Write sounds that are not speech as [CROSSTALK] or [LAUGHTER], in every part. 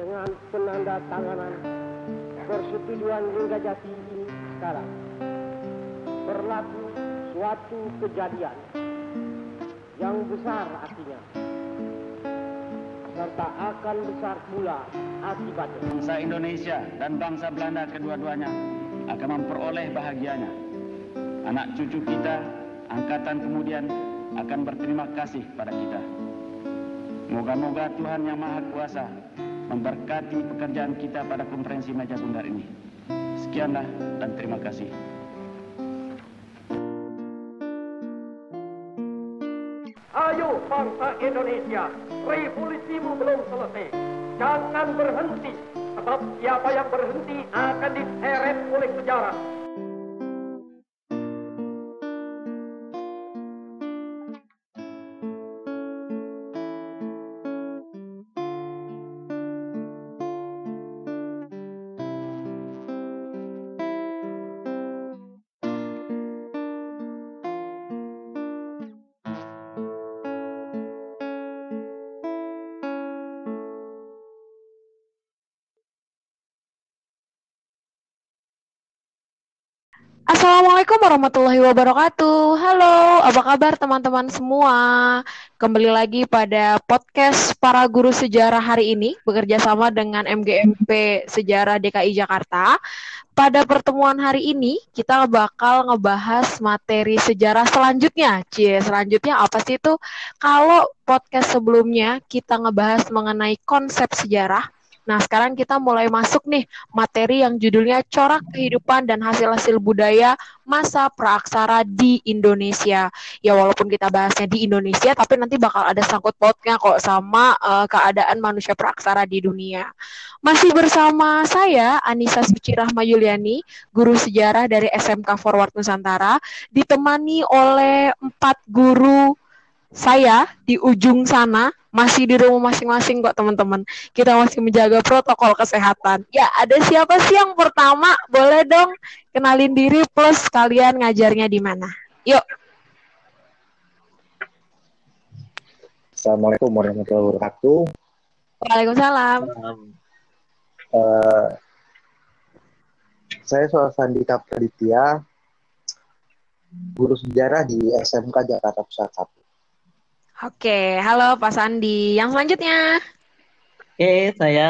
dengan penanda tanganan persetujuan Linggajati ini sekarang berlaku suatu kejadian yang besar artinya serta akan besar pula akibatnya. Bangsa Indonesia dan bangsa Belanda kedua-duanya akan memperoleh bahagianya. Anak cucu kita, angkatan kemudian akan berterima kasih pada kita. Moga-moga Tuhan Yang Maha Kuasa memberkati pekerjaan kita pada konferensi meja bundar ini. Sekianlah dan terima kasih. Ayo bangsa Indonesia, revolusimu belum selesai. Jangan berhenti, sebab siapa yang berhenti akan diseret oleh sejarah. Assalamualaikum warahmatullahi wabarakatuh. Halo, apa kabar teman-teman semua? Kembali lagi pada podcast para guru sejarah hari ini bekerja sama dengan MGMP Sejarah DKI Jakarta. Pada pertemuan hari ini kita bakal ngebahas materi sejarah selanjutnya. Cie, selanjutnya apa sih itu? Kalau podcast sebelumnya kita ngebahas mengenai konsep sejarah, Nah, sekarang kita mulai masuk nih materi yang judulnya Corak Kehidupan dan Hasil-hasil Budaya Masa Praaksara di Indonesia. Ya, walaupun kita bahasnya di Indonesia, tapi nanti bakal ada sangkut pautnya kok sama uh, keadaan manusia praaksara di dunia. Masih bersama saya, Anissa Suci Rahma Yuliani, guru sejarah dari SMK Forward Nusantara, ditemani oleh empat guru saya di ujung sana masih di rumah masing-masing kok teman-teman. Kita masih menjaga protokol kesehatan. Ya, ada siapa sih yang pertama? Boleh dong kenalin diri plus kalian ngajarnya di mana. Yuk. Assalamualaikum warahmatullahi wabarakatuh. Waalaikumsalam. Uh, saya Sandika Praditya, guru sejarah di SMK Jakarta Pusat 1. Oke, halo Pak Sandi. Yang selanjutnya. Oke, saya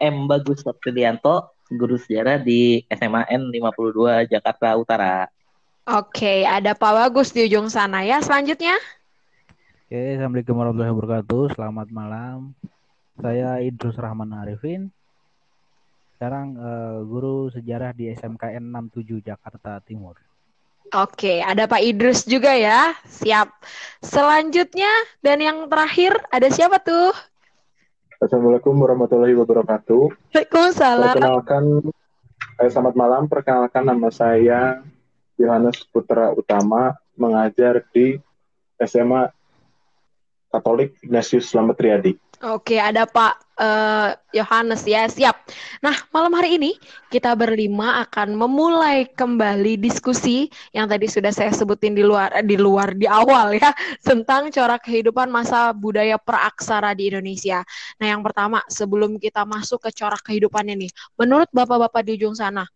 M. Bagus Septianto, guru sejarah di SMA N 52 Jakarta Utara. Oke, ada Pak Bagus di ujung sana ya. Selanjutnya. Oke, Assalamualaikum warahmatullahi wabarakatuh. Selamat malam. Saya Idrus Rahman Arifin. Sekarang uh, guru sejarah di SMKN 67 Jakarta Timur. Oke, ada Pak Idrus juga ya. Siap. Selanjutnya dan yang terakhir ada siapa tuh? Assalamualaikum warahmatullahi wabarakatuh. Waalaikumsalam. Perkenalkan, eh, selamat malam. Perkenalkan nama saya Yohanes Putra Utama, mengajar di SMA Katolik Ignatius Slamet Riyadi. Oke, ada Pak Yohanes uh, ya, siap. Nah, malam hari ini kita berlima akan memulai kembali diskusi yang tadi sudah saya sebutin di luar di luar di awal ya [LAUGHS] tentang corak kehidupan masa budaya praaksara di Indonesia. Nah, yang pertama sebelum kita masuk ke corak kehidupannya nih, menurut bapak-bapak di ujung sana,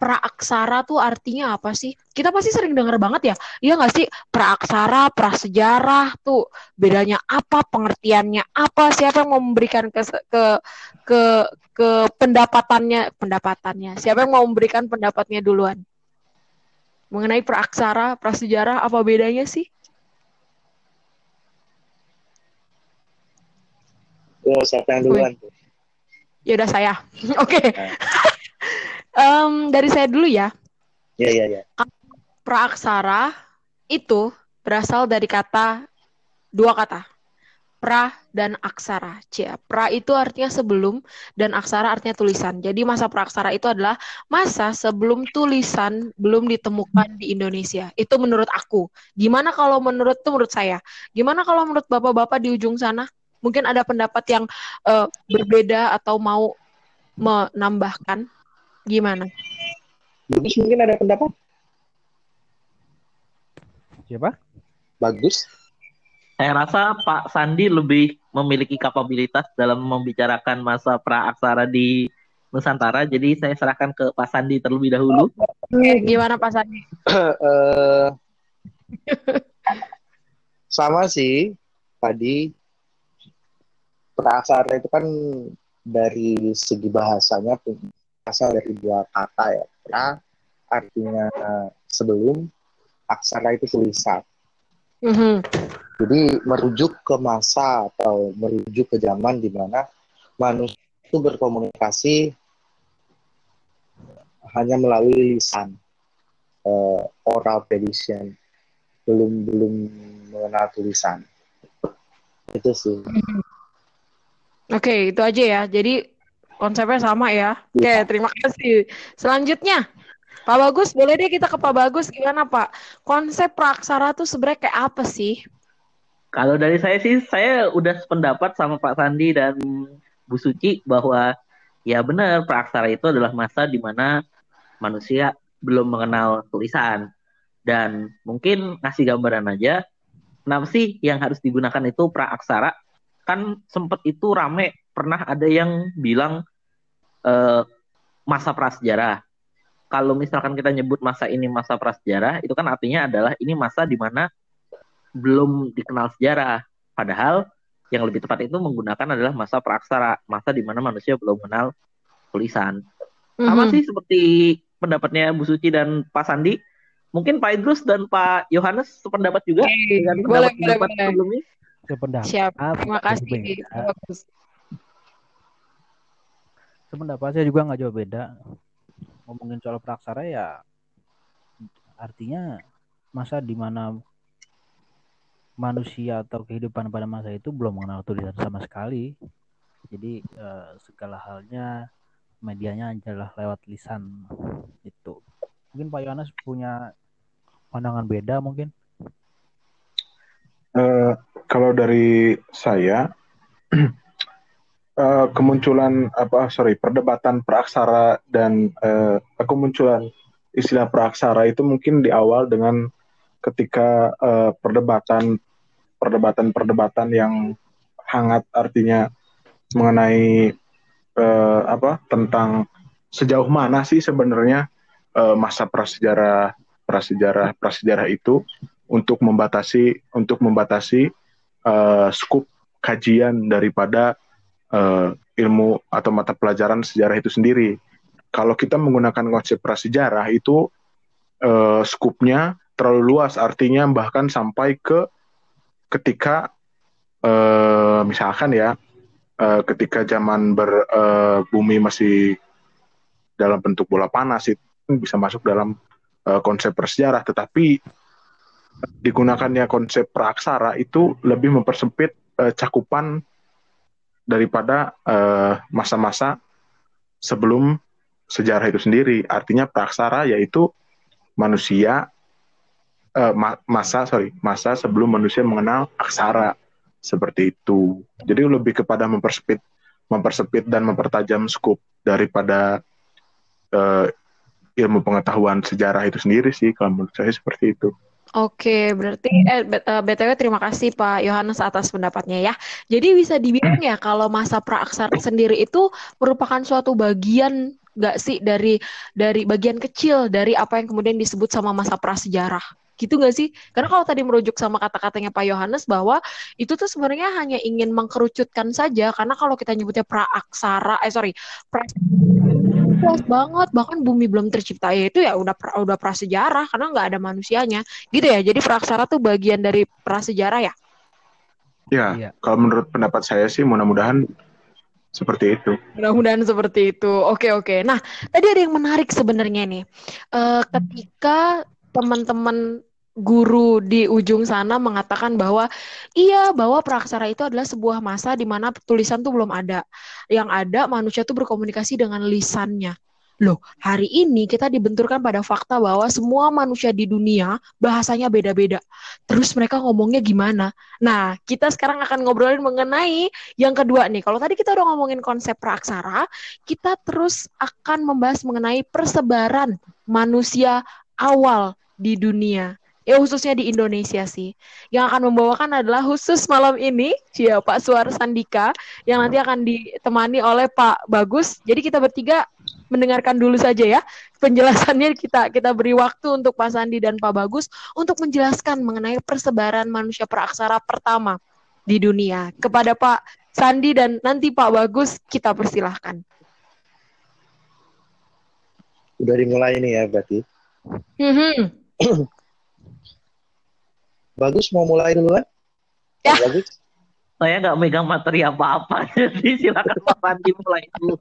praaksara tuh artinya apa sih? Kita pasti sering dengar banget ya. Iya nggak sih? Praaksara, prasejarah tuh bedanya apa? Pengertiannya apa? Siapa yang mau memberikan ke ke ke, ke pendapatannya pendapatannya? Siapa yang mau memberikan pendapatnya duluan? Mengenai praaksara, prasejarah apa bedanya sih? Oh, siapa yang duluan? [LAUGHS] Ya udah saya. Oke. Okay. Um, dari saya dulu ya. Iya, iya, iya. Praaksara itu berasal dari kata dua kata. Pra dan aksara. Cia. Pra itu artinya sebelum dan aksara artinya tulisan. Jadi masa praaksara itu adalah masa sebelum tulisan belum ditemukan di Indonesia. Itu menurut aku. Gimana kalau menurut itu menurut saya? Gimana kalau menurut bapak-bapak di ujung sana? Mungkin ada pendapat yang uh, berbeda atau mau menambahkan? Gimana? Bagus mungkin ada pendapat? Siapa? Bagus. Saya rasa Pak Sandi lebih memiliki kapabilitas dalam membicarakan masa praaksara di Nusantara. Jadi saya serahkan ke Pak Sandi terlebih dahulu. Gimana Pak Sandi? [CLEARS THROAT] Eh, sama sih tadi prasara itu kan dari segi bahasanya berasal dari dua kata ya. Pra artinya sebelum, aksara itu tulisan. Mhm. Jadi merujuk ke masa atau merujuk ke zaman di mana manusia itu berkomunikasi hanya melalui lisan, eh, oral tradition, belum belum mengenal tulisan. Itu sih. Oke, itu aja ya. Jadi konsepnya sama ya. Oke, terima kasih. Selanjutnya, Pak Bagus, boleh deh kita ke Pak Bagus. Gimana Pak? Konsep praksara tuh sebenarnya kayak apa sih? Kalau dari saya sih, saya udah sependapat sama Pak Sandi dan Bu Suci bahwa ya benar praaksara itu adalah masa di mana manusia belum mengenal tulisan. Dan mungkin ngasih gambaran aja, kenapa sih yang harus digunakan itu praaksara? Kan sempet itu rame, pernah ada yang bilang eh, masa prasejarah. Kalau misalkan kita nyebut masa ini masa prasejarah, itu kan artinya adalah ini masa di mana belum dikenal sejarah. Padahal yang lebih tepat itu menggunakan adalah masa praaksara, masa di mana manusia belum mengenal tulisan. Sama Mhm. sih seperti pendapatnya Bu Suci dan Pak Sandi. Mungkin Pak Idrus dan Pak Yohanes sependapat juga dengan pendapat-pendapat boleh. sebelumnya. Sependapat. Siap. Terima kasih. Bagus. Sependapat saya juga nggak jauh beda. Ngomongin soal praksara ya artinya masa di mana manusia atau kehidupan pada masa itu belum mengenal tulisan sama sekali. Jadi eh, segala halnya medianya adalah lewat lisan itu. Mungkin Pak Yohanes punya pandangan beda mungkin. Eh, kalau dari saya [CLEARS THROAT] eh, kemunculan apa sorry perdebatan praaksara dan eh, kemunculan istilah praaksara itu mungkin di awal dengan ketika eh, perdebatan perdebatan perdebatan yang hangat artinya mengenai eh, apa tentang sejauh mana sih sebenarnya eh, masa prasejarah prasejarah prasejarah itu untuk membatasi untuk membatasi eh, skup kajian daripada eh, ilmu atau mata pelajaran sejarah itu sendiri. Kalau kita menggunakan konsep prasejarah itu eh, skupnya terlalu luas, artinya bahkan sampai ke ketika eh, misalkan ya eh, ketika zaman ber eh, bumi masih dalam bentuk bola panas itu bisa masuk dalam eh, konsep prasejarah, tetapi digunakannya konsep praaksara itu lebih mempersempit eh, cakupan daripada eh, masa-masa sebelum sejarah itu sendiri. Artinya praaksara yaitu manusia eh, ma- masa sorry masa sebelum manusia mengenal aksara seperti itu. Jadi lebih kepada mempersempit mempersempit dan mempertajam skup daripada eh, ilmu pengetahuan sejarah itu sendiri sih kalau menurut saya seperti itu. Oke, berarti eh, B- eh, BTW terima kasih Pak Yohanes atas pendapatnya ya. Jadi bisa dibilang ya kalau masa praaksara sendiri itu merupakan suatu bagian nggak sih dari dari bagian kecil dari apa yang kemudian disebut sama masa prasejarah. Gitu nggak sih? Karena kalau tadi merujuk sama kata-katanya Pak Yohanes bahwa itu tuh sebenarnya hanya ingin mengkerucutkan saja. Karena kalau kita nyebutnya praaksara eh sorry, luas banget. Bahkan bumi belum tercipta. Ya itu ya udah pra- udah prasejarah. Karena nggak ada manusianya. Gitu ya. Jadi praksara tuh bagian dari prasejarah ya? Ya, Iya. kalau menurut pendapat saya sih mudah-mudahan seperti itu. mudah-mudahan seperti itu. Oke oke. Nah tadi ada yang menarik sebenarnya nih. Eh, ketika teman-teman guru di ujung sana mengatakan bahwa iya bahwa praksara itu adalah sebuah masa di mana tulisan tuh belum ada yang ada manusia tuh berkomunikasi dengan lisannya Loh, hari ini kita dibenturkan pada fakta bahwa semua manusia di dunia bahasanya beda-beda. Terus mereka ngomongnya gimana? Nah, kita sekarang akan ngobrolin mengenai yang kedua nih. Kalau tadi kita udah ngomongin konsep praaksara, kita terus akan membahas mengenai persebaran manusia awal di dunia. Ya khususnya di Indonesia sih. Yang akan membawakan adalah khusus malam ini, ya Pak Suar Sandika, yang nanti akan ditemani oleh Pak Bagus. Jadi kita bertiga mendengarkan dulu saja ya penjelasannya kita kita beri waktu untuk Pak Sandi dan Pak Bagus untuk menjelaskan mengenai persebaran manusia peraksara pertama di dunia kepada Pak Sandi dan nanti Pak Bagus kita persilahkan. Udah dimulai ini ya berarti. Hmm. [CLEARS THROAT] Bagus mau mulai duluan? Ya. Bagus. Saya nggak megang materi apa-apa, [LAUGHS] jadi silakan Pak Sandi mulai dulu.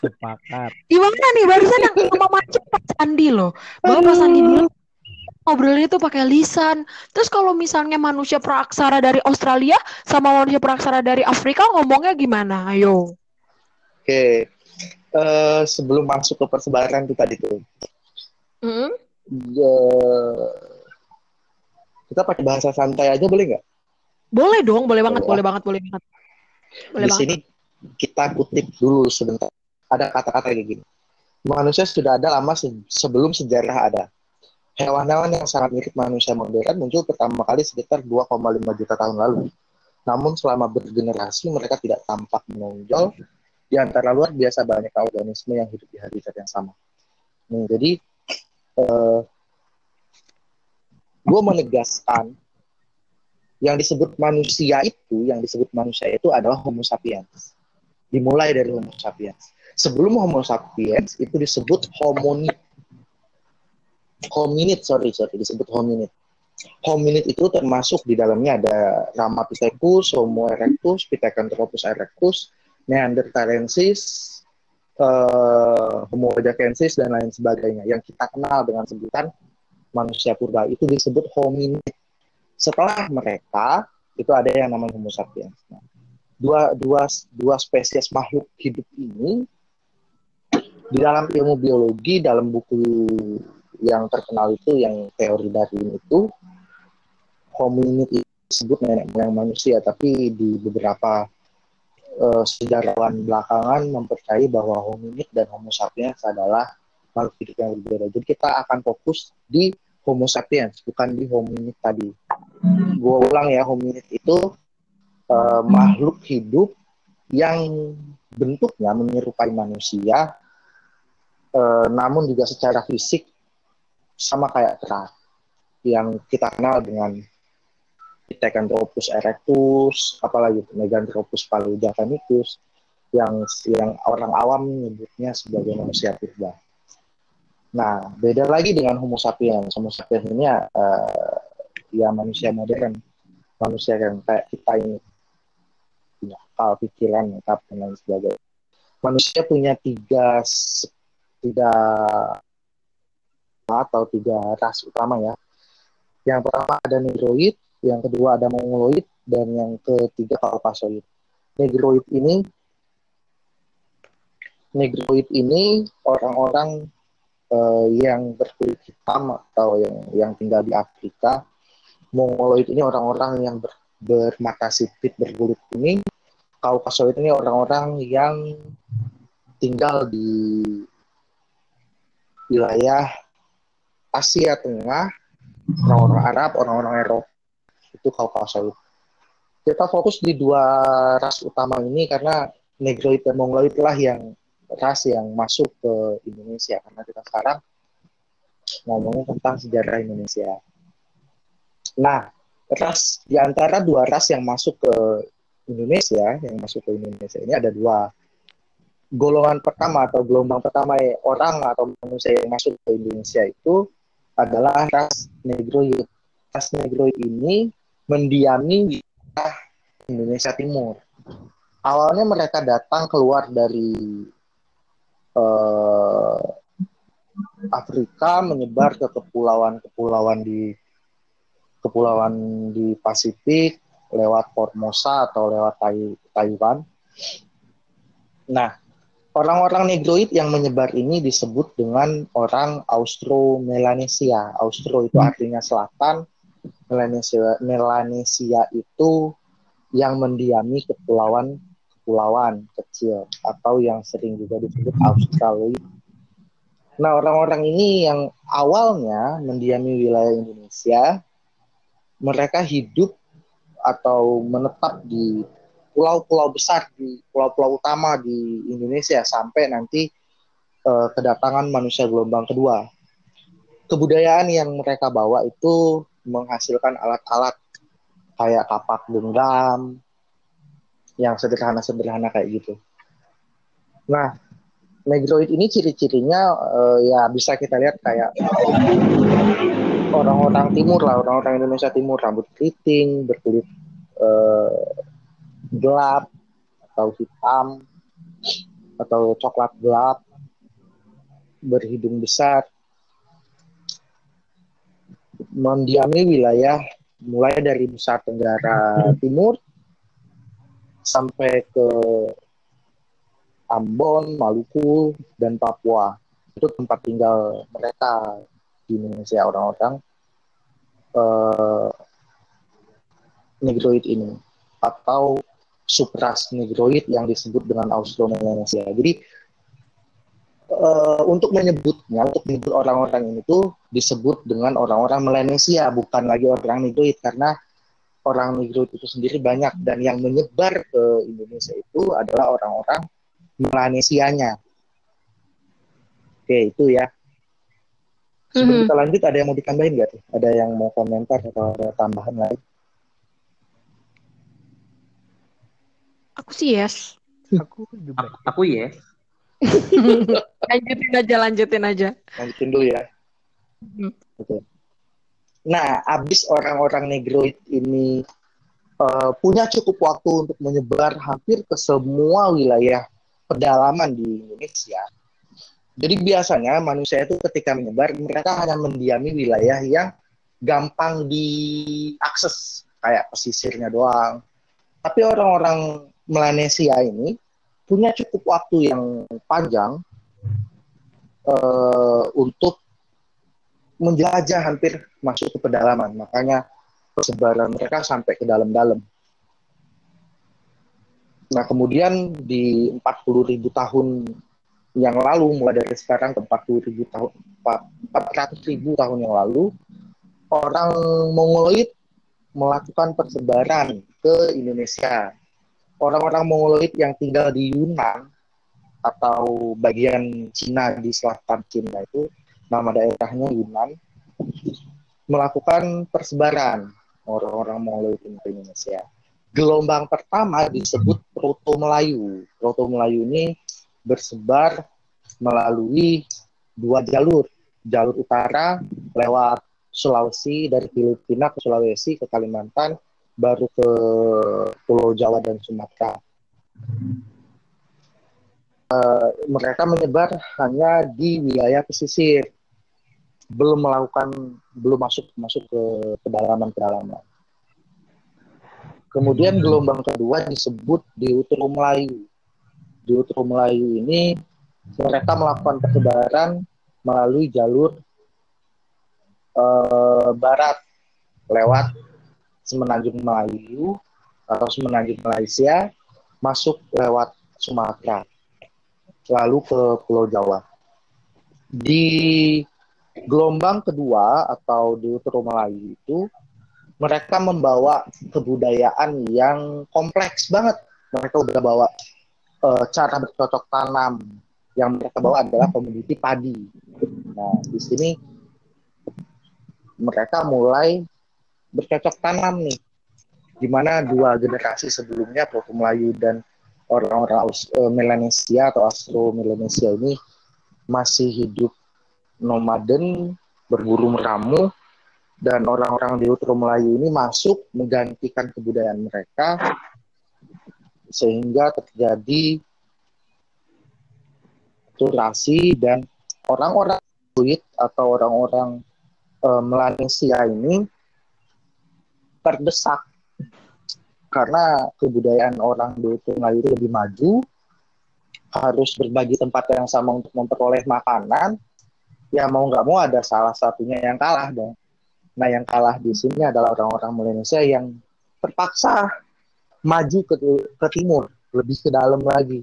Sepakat. Gimana nih barusan yang sama macam Pak Sandi loh. Bahwa Pak Sandi bilang ngobrolnya itu pakai lisan. Terus kalau misalnya manusia praaksara dari Australia sama manusia praaksara dari Afrika ngomongnya gimana? Ayo. Oke. Eh, sebelum masuk ke persebaran itu tadi tuh. Mm-mm. eh, kita pakai bahasa santai aja boleh nggak? Boleh dong, boleh banget, Boleh. boleh banget, boleh banget. Boleh Di banget. sini kita kutip dulu sebentar. Ada kata-kata kayak gini. Manusia sudah ada lama se- sebelum sejarah ada. Hewan-hewan yang sangat mirip manusia modern muncul pertama kali sekitar 2,5 juta tahun lalu. Namun selama bergenerasi mereka tidak tampak menonjol di antara luar biasa banyak organisme yang hidup di habitat yang sama. Nih, jadi eh, gue menegaskan yang disebut manusia itu, yang disebut manusia itu adalah Homo sapiens. Dimulai dari Homo sapiens. Sebelum Homo sapiens itu disebut hominid. Hominid, sorry, sorry, disebut hominid. Hominid itu termasuk di dalamnya ada Ramapithecus, Homo erectus, Pithecanthropus erectus, Neanderthalensis, eh, Homo edakensis dan lain sebagainya. Yang kita kenal dengan sebutan manusia purba itu disebut hominid. Setelah mereka itu ada yang namanya Homo sapiens. Nah, dua dua dua spesies makhluk hidup ini di dalam ilmu biologi dalam buku yang terkenal itu yang teori Darwin itu hominid disebut nenek moyang manusia tapi di beberapa eh, sejarawan belakangan mempercayai bahwa hominid dan Homo sapiens adalah makhluk hidup yang berbeda. Jadi kita akan fokus di Homo sapiens, bukan di hominid tadi. Gue ulang ya, hominid itu eh, makhluk hidup yang bentuknya menyerupai manusia, eh, namun juga secara fisik sama kayak kera yang kita kenal dengan Pithecanthropus erectus, apalagi Meganthropus paludavanicus, yang yang orang awam menyebutnya sebagai manusia purba. Nah, beda lagi dengan Homo sapiens. Homo sapiens ini eh, ya manusia modern, manusia yang kayak kita ini punya akal, pikiran, lengkap dan lain sebagainya. Manusia punya tiga tiga atau tiga ras utama ya. Yang pertama ada negroid, yang kedua ada mongoloid, dan yang ketiga kaukasoid. Negroid ini negroid ini orang-orang eh, yang berkulit hitam atau yang yang tinggal di Afrika. Mongoloid ini orang-orang yang ber, bermata sipit berkulit kuning. Kaukasoid ini orang-orang yang tinggal di wilayah Asia Tengah, orang-orang Arab, orang-orang Eropa. Itu Kaukasoid. Kita fokus di dua ras utama ini karena Negroid dan Mongoloid lah yang ras yang masuk ke Indonesia karena kita sekarang ngomongin tentang sejarah Indonesia. Nah, ras di antara dua ras yang masuk ke Indonesia, yang masuk ke Indonesia ini ada dua. Golongan pertama atau gelombang pertama orang atau manusia yang masuk ke Indonesia itu adalah ras Negroid. Ras Negroid ini mendiami wilayah Indonesia Timur. Awalnya mereka datang keluar dari eh, Afrika menyebar ke kepulauan-kepulauan di kepulauan di Pasifik lewat Formosa atau lewat Tai- Taiwan. Nah, orang-orang Negroid yang menyebar ini disebut dengan orang Austro-Melanesia. Austro itu artinya selatan, Melanesia, Melanesia itu yang mendiami kepulauan kepulauan kecil atau yang sering juga disebut Australoid. Nah, orang-orang ini yang awalnya mendiami wilayah Indonesia, mereka hidup atau menetap di pulau-pulau besar di pulau-pulau utama di Indonesia sampai nanti uh, kedatangan manusia gelombang kedua. Kebudayaan yang mereka bawa itu menghasilkan alat-alat kayak kapak genggam yang sederhana-sederhana kayak gitu. Nah, Negroid ini ciri-cirinya uh, ya bisa kita lihat kayak orang-orang timur lah, orang-orang Indonesia timur rambut keriting, berkulit uh, gelap atau hitam atau coklat gelap, berhidung besar, mendiami wilayah mulai dari Nusa Tenggara Timur sampai ke Ambon, Maluku, dan Papua. Itu tempat tinggal mereka di Indonesia orang-orang uh, Negroid ini atau subras Negroid yang disebut dengan Austronesiasia. Jadi uh, untuk menyebutnya, untuk menyebut orang-orang ini tuh disebut dengan orang-orang Melanesia, bukan lagi orang Negroid karena orang Negroid itu sendiri banyak dan yang menyebar ke Indonesia itu adalah orang-orang Melanesianya. Oke, itu ya. Sebelum hmm. kita lanjut, ada yang mau ditambahin nggak? Ada yang mau komentar atau ada tambahan lain? Aku sih yes. Aku juga. Aku yes. [LAUGHS] lanjutin aja, lanjutin aja. Lanjutin dulu ya. Hmm. Oke. Nah, abis orang-orang negroid ini uh, punya cukup waktu untuk menyebar hampir ke semua wilayah pedalaman di Indonesia. Jadi biasanya manusia itu ketika menyebar mereka hanya mendiami wilayah yang gampang diakses kayak pesisirnya doang. Tapi orang-orang Melanesia ini punya cukup waktu yang panjang uh, untuk menjelajah hampir masuk ke pedalaman. Makanya persebaran mereka sampai ke dalam-dalam. Nah, kemudian di 40 ribu tahun yang lalu, mulai dari sekarang ke 40 ribu tahun, 400 ribu tahun yang lalu, orang Mongoloid melakukan persebaran ke Indonesia. Orang-orang Mongoloid yang tinggal di Yunan atau bagian Cina di selatan Cina itu, nama daerahnya Yunan, melakukan persebaran orang-orang Mongoloid ke Indonesia gelombang pertama disebut Proto Melayu. Proto Melayu ini bersebar melalui dua jalur. Jalur utara lewat Sulawesi dari Filipina ke Sulawesi ke Kalimantan baru ke Pulau Jawa dan Sumatera. Uh, mereka menyebar hanya di wilayah pesisir, belum melakukan, belum masuk masuk ke pedalaman pedalaman. Kemudian gelombang kedua disebut Deutero Melayu. Deutero Melayu ini mereka melakukan persebaran melalui jalur uh, barat lewat Semenanjung Melayu atau Semenanjung Malaysia masuk lewat Sumatera lalu ke Pulau Jawa. Di gelombang kedua atau Deutero Melayu itu mereka membawa kebudayaan yang kompleks banget. Mereka udah bawa uh, cara bercocok tanam. Yang mereka bawa adalah komoditi padi. Nah, di sini mereka mulai bercocok tanam nih. Di mana dua generasi sebelumnya, Proto Melayu dan orang-orang uh, Melanesia atau Astro Melanesia ini masih hidup nomaden, berburu meramu, dan orang-orang di Utara Melayu ini masuk menggantikan kebudayaan mereka sehingga terjadi turasi dan orang-orang duit atau orang-orang e, Melanesia ini terdesak karena kebudayaan orang di Utara Melayu lebih maju harus berbagi tempat yang sama untuk memperoleh makanan ya mau nggak mau ada salah satunya yang kalah dong Nah, yang kalah di sini adalah orang-orang Indonesia yang terpaksa maju ke, ke timur, lebih ke dalam lagi.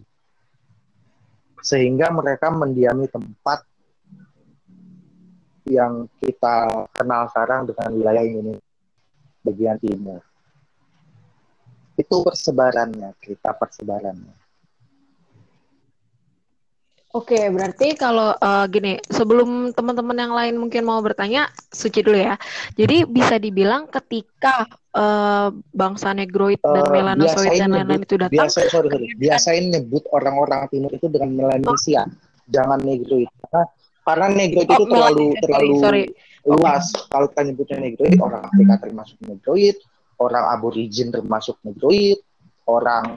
Sehingga mereka mendiami tempat yang kita kenal sekarang dengan wilayah Indonesia bagian timur. Itu persebarannya, kita persebarannya. Oke, berarti kalau uh, gini, sebelum teman-teman yang lain mungkin mau bertanya, Suci dulu ya. Jadi bisa dibilang ketika uh, bangsa Negroid dan uh, Melanosoid dan lain-lain itu datang, biasa, sorry, sorry. biasain nyebut orang-orang timur itu dengan Melanesia, oh. jangan Negroid. Karena, karena Negroid oh, itu terlalu sorry, terlalu sorry. luas. Okay. Kalau kita nyebutnya Negroid, orang Afrika termasuk Negroid, orang Aborigin termasuk Negroid, orang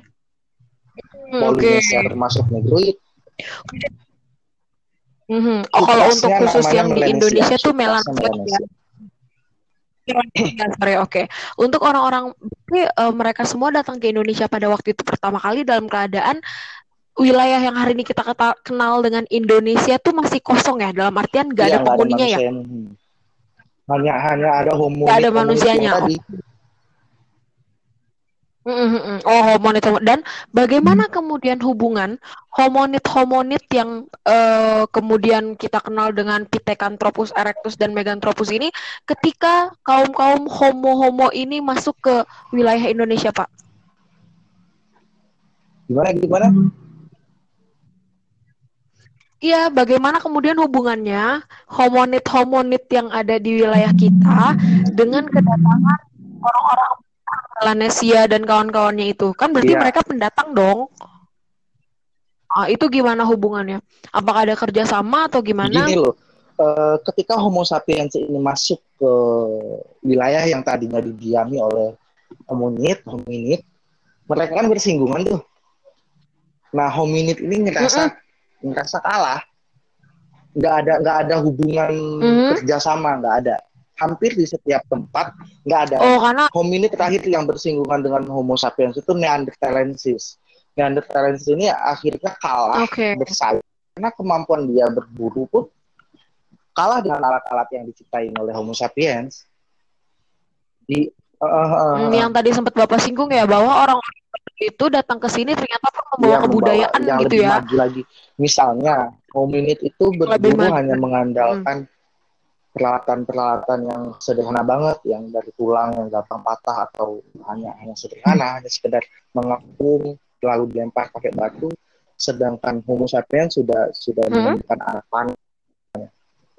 hmm, Polinesia okay. termasuk Negroid Mm-hmm. Oh, kalau untuk khusus yang di Indonesia tuh melanosoid ya. Sorry, oke. Okay. Untuk orang-orang uh, mereka semua datang ke Indonesia pada waktu itu pertama kali dalam keadaan wilayah yang hari ini kita kenal dengan Indonesia tuh masih kosong ya dalam artian gak ya, ada penghuninya ya. Hanya hanya ada homo. Gak ada manusianya. Tadi. Mm-hmm. Oh homonit, dan bagaimana kemudian hubungan homonit-homonit yang uh, kemudian kita kenal dengan Pithecanthropus erectus dan Meganthropus ini ketika kaum-kaum homo-homo ini masuk ke wilayah Indonesia, Pak? Gimana gimana? Iya, bagaimana kemudian hubungannya homonit-homonit yang ada di wilayah kita dengan kedatangan orang-orang Melanesia dan kawan-kawannya itu. Kan berarti yeah. mereka pendatang dong. Ah, itu gimana hubungannya? Apakah ada kerjasama atau gimana? Gini loh uh, ketika Homo sapiens ini masuk ke wilayah yang tadinya didiami oleh hominid hominid mereka kan bersinggungan tuh. Nah hominid ini ngerasa mm -hmm. ngerasa kalah. Nggak ada nggak ada hubungan mm -hmm. kerjasama nggak ada hampir di setiap tempat nggak ada oh, karena... hominid terakhir yang bersinggungan dengan Homo sapiens itu Neanderthalensis. Neanderthalensis ini akhirnya kalah okay. bersaing karena kemampuan dia berburu pun kalah dengan alat-alat yang diciptain oleh Homo sapiens. Di uh, uh, hmm, yang tadi sempat bapak singgung ya bahwa orang itu datang ke sini ternyata pun membawa kebudayaan yang gitu lebih ya. Maju lagi. Misalnya hominid itu berburu hanya mengandalkan hmm peralatan-peralatan yang sederhana banget yang dari tulang yang gampang patah atau hanya hanya sederhana hanya sekedar mengepung lalu dilempar pakai batu. Sedangkan Homo sapiens sudah sudah hmm? menemukan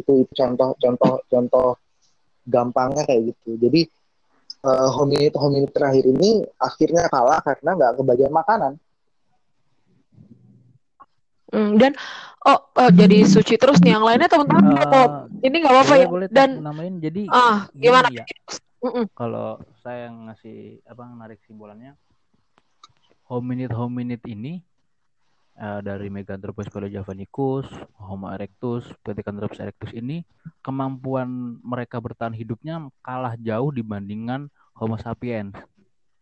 itu itu contoh contoh contoh gampangnya kayak gitu. Jadi uh, hominid hominid terakhir ini akhirnya kalah karena nggak kebagian makanan Hmm, dan oh, oh jadi suci terus nih yang lainnya teman-teman uh, ini nggak apa-apa ya, boleh dan namain jadi ah gimana? ya. Kalau saya ngasih apa narik simbolannya hominid hominid ini uh, dari Meganthropus paleojavanicus, Homo erectus, Pithecanthropus erectus ini kemampuan mereka bertahan hidupnya kalah jauh dibandingkan Homo sapiens.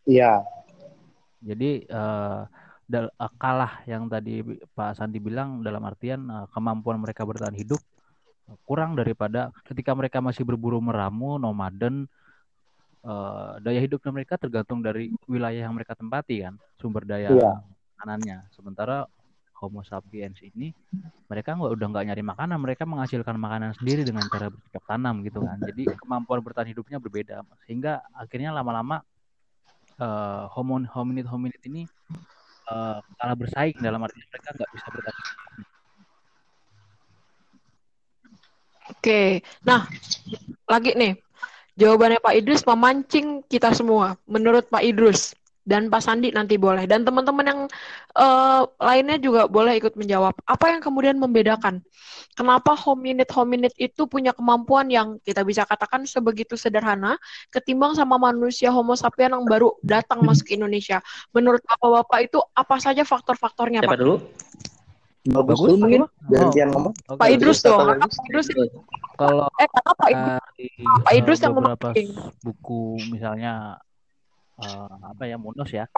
Iya. Jadi uh, dal- uh, kalah yang tadi Pak Sandi bilang dalam artian uh, kemampuan mereka bertahan hidup kurang daripada ketika mereka masih berburu meramu nomaden uh, daya hidupnya mereka tergantung dari wilayah yang mereka tempati kan sumber daya yeah. makanannya. Sementara Homo sapiens ini mereka nggak udah nggak nyari makanan mereka menghasilkan makanan sendiri dengan cara bercocok tanam gitu kan. Jadi kemampuan bertahan hidupnya berbeda. Sehingga akhirnya lama-lama uh, hominid hominid ini uh, kalah bersaing dalam arti mereka nggak bisa bertanding. Oke, nah lagi nih jawabannya Pak Idrus memancing kita semua. Menurut Pak Idrus, dan Pak Sandi nanti boleh dan teman-teman yang uh, lainnya juga boleh ikut menjawab apa yang kemudian membedakan kenapa hominid hominid itu punya kemampuan yang kita bisa katakan sebegitu sederhana ketimbang sama manusia Homo sapien yang baru datang masuk ke Indonesia menurut bapak-bapak itu apa saja faktor-faktornya Pak? dulu? Bagus, mungkin gantian oh. ngomong. Pak Idrus tuh. Pak Idrus. Kalau eh kenapa Pak Idrus? Pak Idrus yang ngomong buku misalnya uh, apa ya Munos ya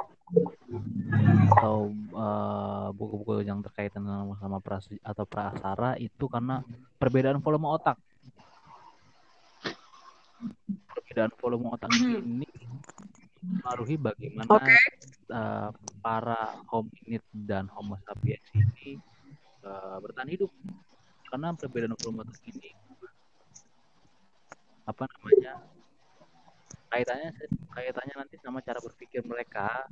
atau uh, buku-buku yang terkait dengan sama pras atau prasara itu karena perbedaan volume otak perbedaan volume otak hmm. ini mempengaruhi bagaimana okay. uh, para hominid dan homo sapiens ini uh, bertahan hidup karena perbedaan volume otak ini kaitannya kaitannya nanti sama cara berpikir mereka.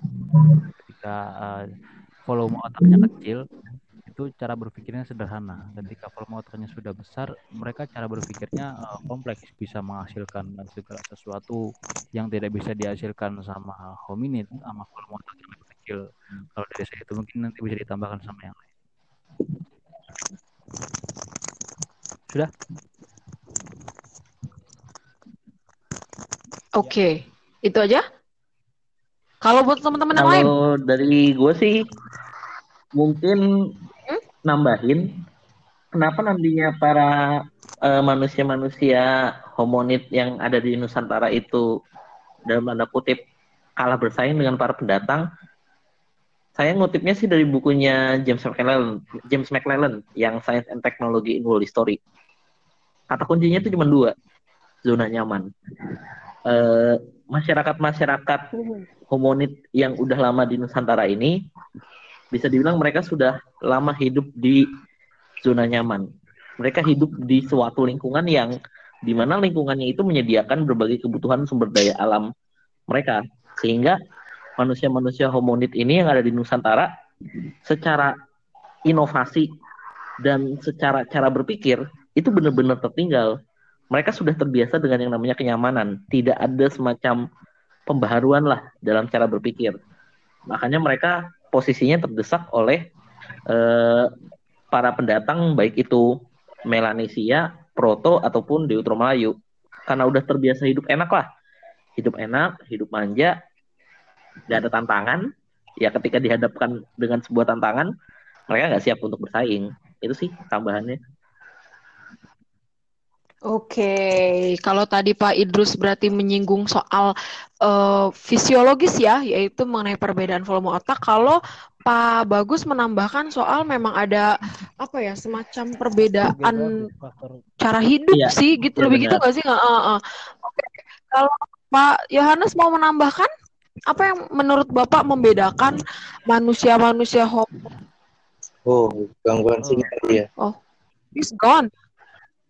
Ketika uh, volume otaknya kecil itu cara berpikirnya sederhana. Ketika volume otaknya sudah besar mereka cara berpikirnya uh, kompleks. Bisa menghasilkan segala sesuatu yang tidak bisa dihasilkan sama hominid sama volume otak yang lebih kecil. Kalau dari saya itu mungkin nanti bisa ditambahkan sama yang lain. Sudah Oke, okay. itu aja. Kalau buat teman-teman yang lain? Kalau dari gue sih mungkin hmm? nambahin kenapa nantinya para uh, manusia-manusia homonid yang ada di Nusantara itu dalam tanda kutip kalah bersaing dengan para pendatang. Saya ngutipnya sih dari bukunya James McClellan, James McClellan yang Science and Technology in World History. Kata kuncinya itu cuma dua, zona nyaman Eh, masyarakat-masyarakat homonid yang udah lama di Nusantara ini bisa dibilang mereka sudah lama hidup di zona nyaman. Mereka hidup di suatu lingkungan yang di mana lingkungannya itu menyediakan berbagai kebutuhan sumber daya alam mereka. Sehingga manusia-manusia homonid ini yang ada di Nusantara secara inovasi dan secara cara berpikir itu benar-benar tertinggal mereka sudah terbiasa dengan yang namanya kenyamanan. Tidak ada semacam pembaharuan lah dalam cara berpikir. Makanya mereka posisinya terdesak oleh eh, para pendatang baik itu Melanesia, Proto ataupun Deutero Melayu. Karena udah terbiasa hidup enak lah. Hidup enak, hidup manja, gak ada tantangan. Ya ketika dihadapkan dengan sebuah tantangan, mereka nggak siap untuk bersaing. Itu sih tambahannya. Oke, kalau tadi Pak Idrus berarti menyinggung soal uh, fisiologis ya, yaitu mengenai perbedaan volume otak. Kalau Pak Bagus menambahkan soal memang ada apa ya semacam perbedaan cara hidup ya, sih, gitu lebih gitu nggak sih? Uh, uh. Oke, kalau Pak Yohanes mau menambahkan apa yang menurut Bapak membedakan manusia-manusia homo? Oh, gangguan sinyal ya. Oh, he's gone.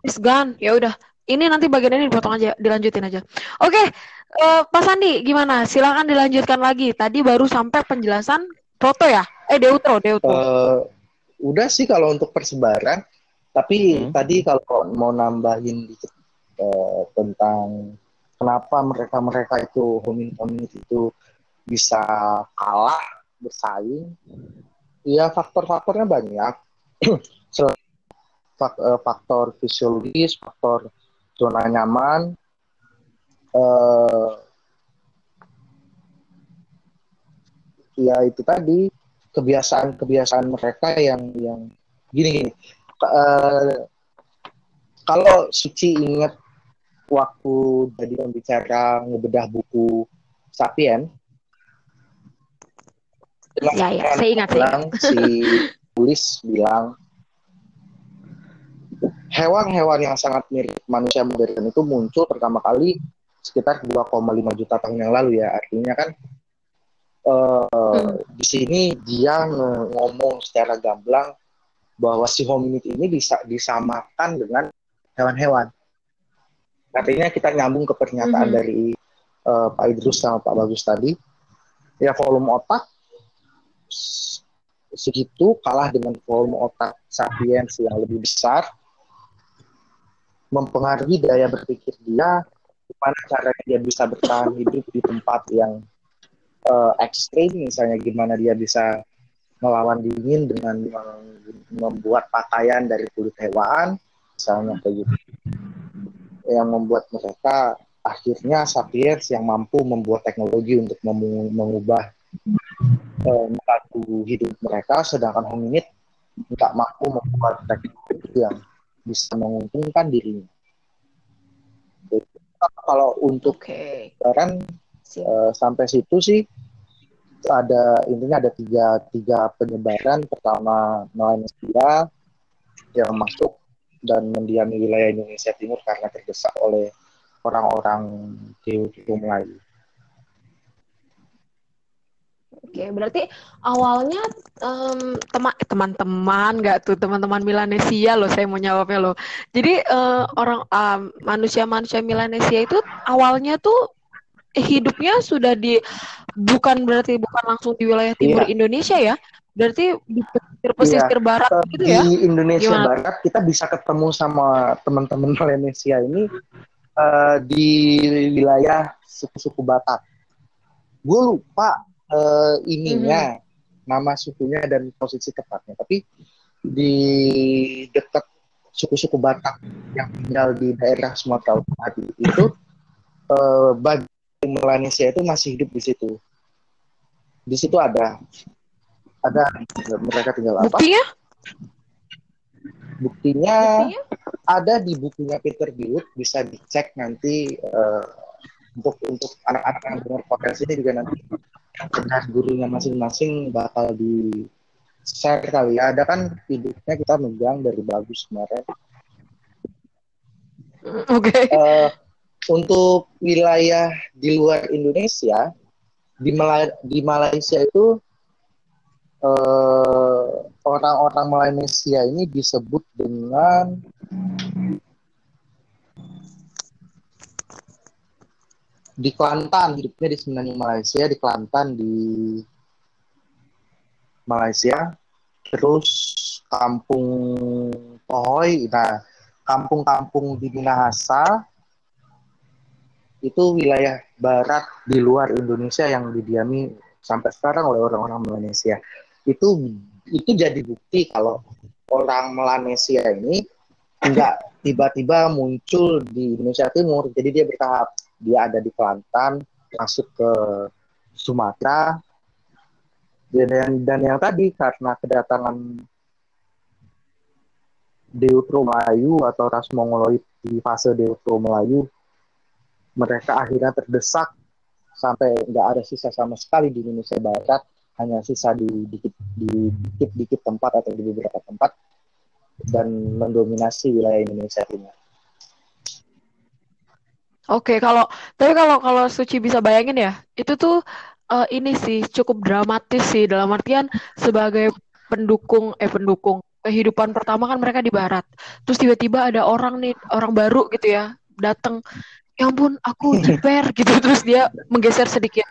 Is gone. Ya udah. Ini nanti bagian ini dipotong aja, dilanjutin aja. Oke, okay, uh, eh, Pak Sandi gimana? Silakan dilanjutkan lagi. Tadi baru sampai penjelasan proto ya? Eh deutro, deutro. Uh, udah sih kalau untuk persebaran, tapi hmm. tadi kalau mau nambahin dikit uh, tentang kenapa mereka-mereka itu homin-homin itu bisa kalah bersaing, ya faktor-faktornya banyak. [CLEARS THROAT] Eh, faktor fisiologis, faktor zona nyaman, uh, ya itu tadi kebiasaan-kebiasaan mereka yang yang gini gini. Uh, kalau Suci ingat waktu jadi pembicara ngebedah buku Sapien, ya, ya, saya ingat, bilang, si [LAUGHS] tulis bilang hewan-hewan yang sangat mirip manusia modern itu muncul pertama kali sekitar 2,5 juta tahun yang lalu ya. Artinya kan uh, hmm. di sini dia ngomong secara gamblang bahwa si hominid ini bisa disamakan dengan hewan-hewan. Artinya kita nyambung ke pernyataan hmm. dari uh, Pak Idrus sama Pak Bagus tadi. Ya volume otak segitu kalah dengan volume otak sapiens yang lebih besar mempengaruhi daya berpikir dia, gimana caranya dia bisa bertahan hidup di tempat yang uh, ekstrim, misalnya gimana dia bisa melawan dingin dengan membuat pakaian dari kulit hewan, misalnya kayak gitu. Yang membuat mereka akhirnya sapiens yang mampu membuat teknologi untuk mengubah uh, hidup mereka, sedangkan hominid tidak mampu membuat teknologi yang bisa menguntungkan dirinya. Kalau untuk okay. barang uh, sampai situ sih ada intinya ada tiga tiga penyebaran pertama Malaysia yang masuk dan mendiami wilayah Indonesia Timur karena terdesak oleh orang-orang di Melayu. Oke, berarti awalnya um, teman-teman nggak tuh teman-teman Milanesia loh saya mau jawabnya loh. Jadi uh, orang manusia manusia-manusia Milanesia itu awalnya tuh hidupnya sudah di bukan berarti bukan langsung di wilayah timur Iya. Indonesia ya. Berarti di pesisir-pesisir barat Eh, gitu di ya. Indonesia Gimana? Barat kita bisa ketemu sama teman-teman [LAUGHS] Melanesia ini eh, di wilayah suku-suku Batak. Gue lupa eh, ininya nama sukunya dan posisi tepatnya, tapi di dekat suku-suku Batak yang tinggal di daerah Sumatera Utara itu eh, bagi Melanesia itu masih hidup di situ. Di situ ada ada mereka tinggal apa? Buktinya? Buktinya Buktinya? ada di bukunya Peter Bilut bisa dicek nanti eh, untuk untuk anak-anak yang dengar podcast ini juga nanti dengan gurunya masing-masing bakal di share kali ya ada kan hidupnya kita megang dari bagus kemarin Oke. Eh, untuk wilayah di luar Indonesia di Mala- di Malaysia itu eh, orang-orang Malaysia ini disebut dengan di Kelantan hidupnya di semenanjung Malaysia di Kelantan di Malaysia. Terus kampung Pohoi nah kampung-kampung di Minahasa itu wilayah barat di luar Indonesia yang didiami sampai sekarang oleh orang-orang Melanesia itu itu jadi bukti kalau orang Melanesia ini nggak tiba-tiba muncul di Indonesia Timur. Jadi dia bertahap dia ada di Kelantan masuk ke Sumatera dan dan yang tadi karena kedatangan Deutero Melayu atau ras Mongoloid di fase Deutero Melayu mereka akhirnya terdesak sampai nggak ada sisa sama sekali di Indonesia Barat hanya sisa di dikit di dikit-dikit tempat atau di beberapa tempat dan mendominasi wilayah Indonesia Timur. Oke, kalau tapi kalau kalau Suci bisa bayangin ya, itu tuh eh, ini sih cukup dramatis sih dalam artian sebagai pendukung eh pendukung kehidupan pertama kan mereka di barat. Terus tiba-tiba ada orang nih, orang baru gitu ya, datang, ya ampun aku jiper gitu. [LAUGHS] Terus dia menggeser sedikit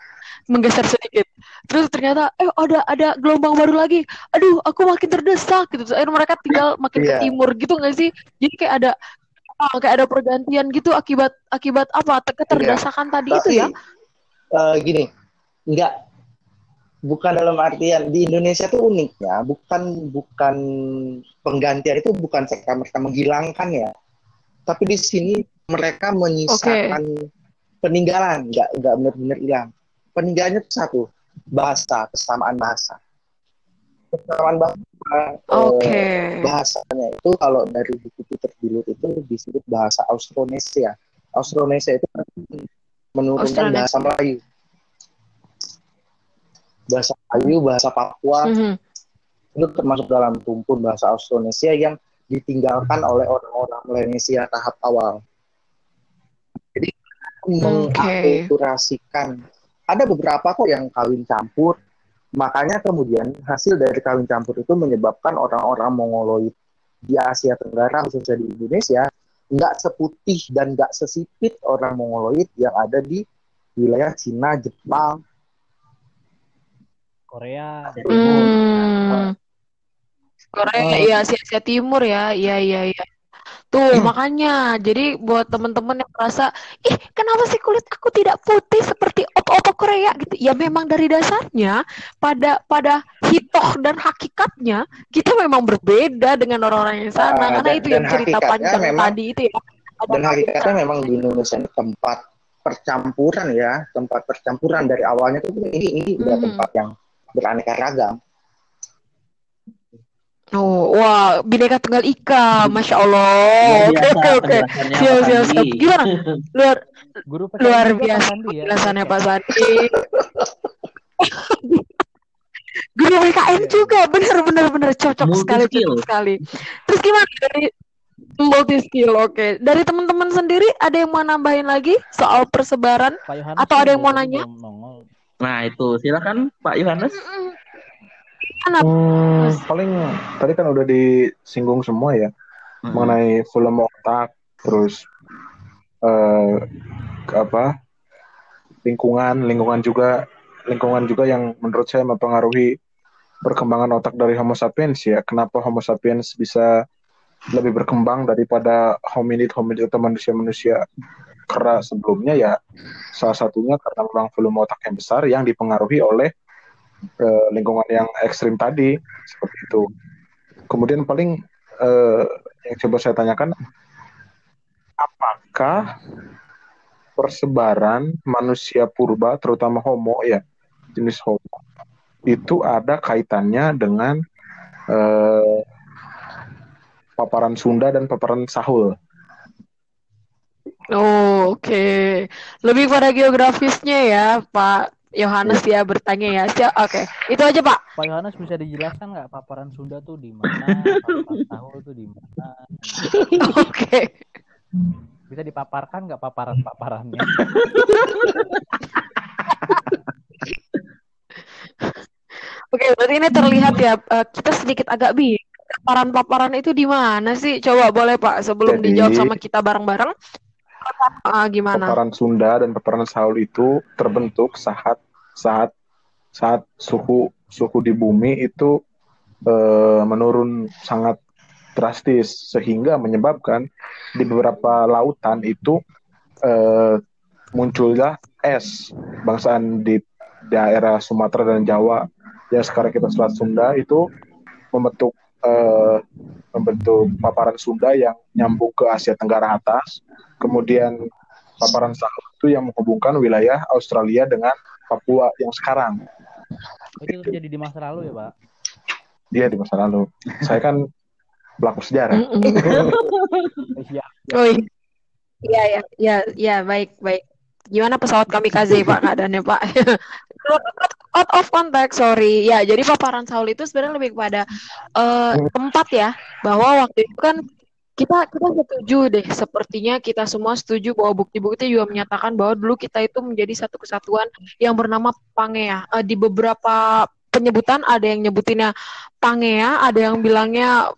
menggeser sedikit. Terus ternyata eh ada ada gelombang baru lagi. Aduh aku makin terdesak gitu. Terus akhirnya mereka tinggal makin ke Iya. timur gitu nggak sih? Jadi kayak ada ah, kayak ada pergantian gitu akibat akibat apa? Te- keterdesakan tadi itu Tapi ya eh, gini, nggak bukan dalam artian di Indonesia tuh unik ya, bukan bukan penggantian itu bukan serta merta menghilangkan ya, tapi di sini mereka menyisakan peninggalan, nggak nggak benar-benar hilang. Peninggalannya itu satu bahasa, kesamaan bahasa. Kesamaan bahasa. eh, oke bahasanya itu kalau dari buku Peter Bilut itu disebut bahasa Austronesia. Austronesia itu menurunkan Austronesia. bahasa Melayu. Bahasa Melayu, bahasa Papua Mhm. itu termasuk dalam tumpun bahasa Austronesia yang ditinggalkan oleh orang-orang Melanesia tahap awal. Jadi mengakulturasikan. Ada beberapa kok yang kawin campur. Makanya kemudian hasil dari kawin campur itu menyebabkan orang-orang Mongoloid di Asia Tenggara khususnya di Indonesia nggak seputih dan nggak sesipit orang Mongoloid yang ada di wilayah Cina, Jepang, Korea. Hmm. Korea Oh. iya Asia, Asia Timur ya. Iya iya iya tuh makanya jadi buat teman-teman yang merasa ih kenapa sih kulit aku tidak putih seperti opo-opo Korea? Gitu. Ya memang dari dasarnya pada pada hitoh dan hakikatnya kita memang berbeda dengan orang-orang yang sana. Ah, karena dan- itu dan yang cerita panjang memang- tadi itu ya. Ada dan hakikatnya memang di Indonesia ini tempat percampuran ya. Tempat percampuran dari awalnya tuh ini ini udah tempat yang beraneka ragam Oh, wah, Bineka Tunggal Ika, [LAUGHS] Masya Allah. Luar Oke, oke, oke. Siap, siap, siap. Gimana? Luar, guru luar biasa ya penjelasannya. Pak Sandi. [LAUGHS] Guru PKN juga, benar, benar, benar. Cocok Multi sekali, skill. cocok sekali. Terus gimana dari multi skill? Oke, dari teman-teman sendiri ada yang mau nambahin lagi soal persebaran? Atau ada yang mau nanya? Nah itu silakan Pak Yohanes. Gimana? Hmm, paling tadi kan udah disinggung semua ya Hmm. mengenai volume otak, terus eh, apa lingkungan, lingkungan juga lingkungan juga yang menurut saya mempengaruhi perkembangan otak dari Homo sapiens ya. Kenapa Homo sapiens bisa lebih berkembang daripada hominid hominid atau manusia-manusia kera sebelumnya ya salah satunya karena memang volume otak yang besar yang dipengaruhi oleh uh, lingkungan yang ekstrim tadi seperti itu. Kemudian paling uh, yang coba saya tanyakan apakah persebaran manusia purba terutama homo ya jenis homo itu ada kaitannya dengan uh, paparan Sunda dan paparan Sahul. Oh, oke. Okay. Lebih pada geografisnya ya, Pak Yohanes ya bertanya ya. Siap, oke. Okay. Itu aja, Pak. Pak Yohanes bisa dijelaskan nggak paparan Sunda tuh di mana, paparan Sahul tuh di mana? Oke. Okay. Bisa dipaparkan nggak paparan-paparannya? Oke, okay, berarti ini terlihat ya uh, kita sedikit agak bingung paparan-paparan itu di mana sih? Coba boleh Pak sebelum Jadi, dijawab sama kita bareng-bareng. Uh, gimana? Paparan Sunda dan paparan Saul itu terbentuk saat saat saat suhu suhu di bumi itu uh, menurun sangat drastis sehingga menyebabkan di beberapa lautan itu uh, muncullah es bangsaan di daerah Sumatera dan Jawa yang sekarang kita Selat Sunda itu membentuk uh, membentuk paparan Sunda yang nyambung ke Asia Tenggara atas. Kemudian paparan Sahel itu yang menghubungkan wilayah Australia dengan Papua yang sekarang. Itu terjadi di masa lalu ya, Pak? Iya, di masa lalu. Saya kan pelaku sejarah. [LAUGHS] Iya. oh iya. Iya, iya, iya, ya, baik, baik. Gimana pesawat kami kaze Pak keadaannya, Pak? [LAUGHS] out of context sorry. Ya jadi paparan Saul itu sebenarnya lebih kepada uh, tempat ya bahwa waktu itu kan kita kita setuju deh sepertinya kita semua setuju bahwa bukti-bukti juga menyatakan bahwa dulu kita itu menjadi satu kesatuan yang bernama Pangea. Uh, di beberapa penyebutan ada yang nyebutinnya Pangea ada yang bilangnya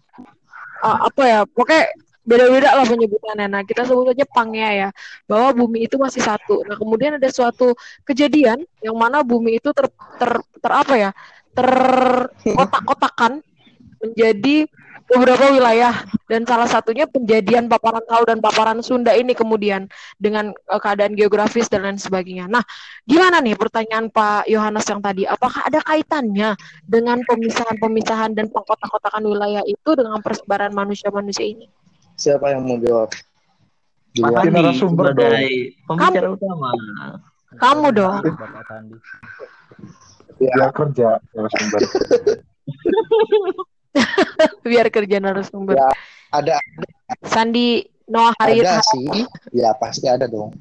uh, apa ya pokoknya beda-beda lah penyebutannya. Nah, kita sebut saja Pangea ya, bahwa bumi itu masih satu. Nah, kemudian ada suatu kejadian yang mana bumi itu ter, ter, ter apa ya, terkotak-kotakan menjadi beberapa wilayah dan salah satunya penjadian paparan Tahu dan paparan Sunda ini kemudian dengan uh, keadaan geografis dan lain sebagainya. Nah, gimana nih pertanyaan Pak Yohanes yang tadi? Apakah ada kaitannya dengan pemisahan-pemisahan dan pengkotak-kotakan wilayah itu dengan persebaran manusia-manusia ini? Siapa yang mau jawab? Mas narasumber sebagai pembicara Kamu. utama. Kamu dong. Ya kerja narasumber. [LAUGHS] Biar kerja narasumber. Ya, ada. Sandi Noah Hari Ada sih. Ya pasti ada dong.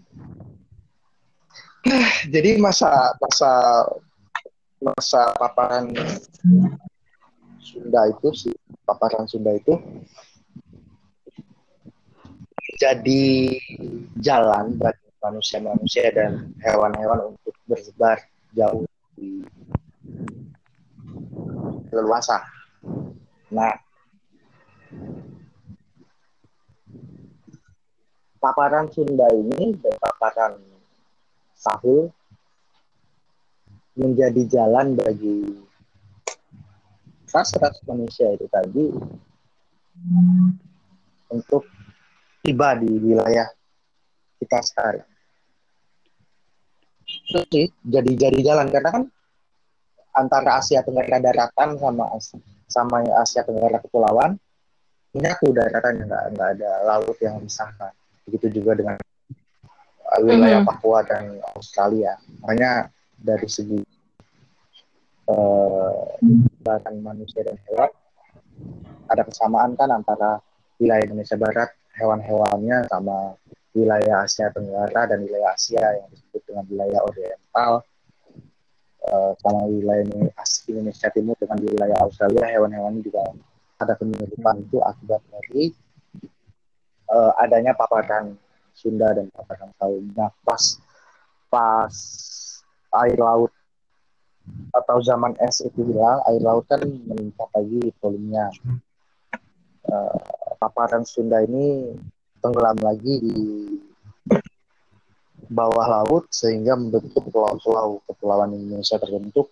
[SIGHS] Jadi masa masa masa paparan Sunda itu sih paparan Sunda itu jadi jalan bagi manusia-manusia dan hewan-hewan untuk bersebar jauh di leluasa. Nah, paparan Sunda ini dan paparan Sahul menjadi jalan bagi ras-ras manusia itu tadi untuk tiba di wilayah kita sekarang. Itu sih jadi jadi jalan karena kan antara Asia Tenggara daratan sama sama Asia Tenggara kepulauan menyatu daratan nggak nggak ada laut yang memisahkan. Begitu juga dengan wilayah mm -hmm. Papua dan Australia. Makanya dari segi uh, manusia dan hewan ada kesamaan kan antara wilayah Indonesia Barat hewan-hewannya sama wilayah Asia Tenggara dan wilayah Asia yang disebut dengan wilayah Oriental uh, sama wilayah Indonesia Timur dengan wilayah Australia hewan-hewan juga ada penyelidikan itu akibat dari uh, adanya paparan Sunda dan paparan Saudi. Nah pas pas air laut atau zaman es itu hilang, air laut kan meningkat lagi volumenya. Uh, paparan Sunda ini tenggelam lagi di bawah laut sehingga membentuk pulau-pulau kepulauan Indonesia terbentuk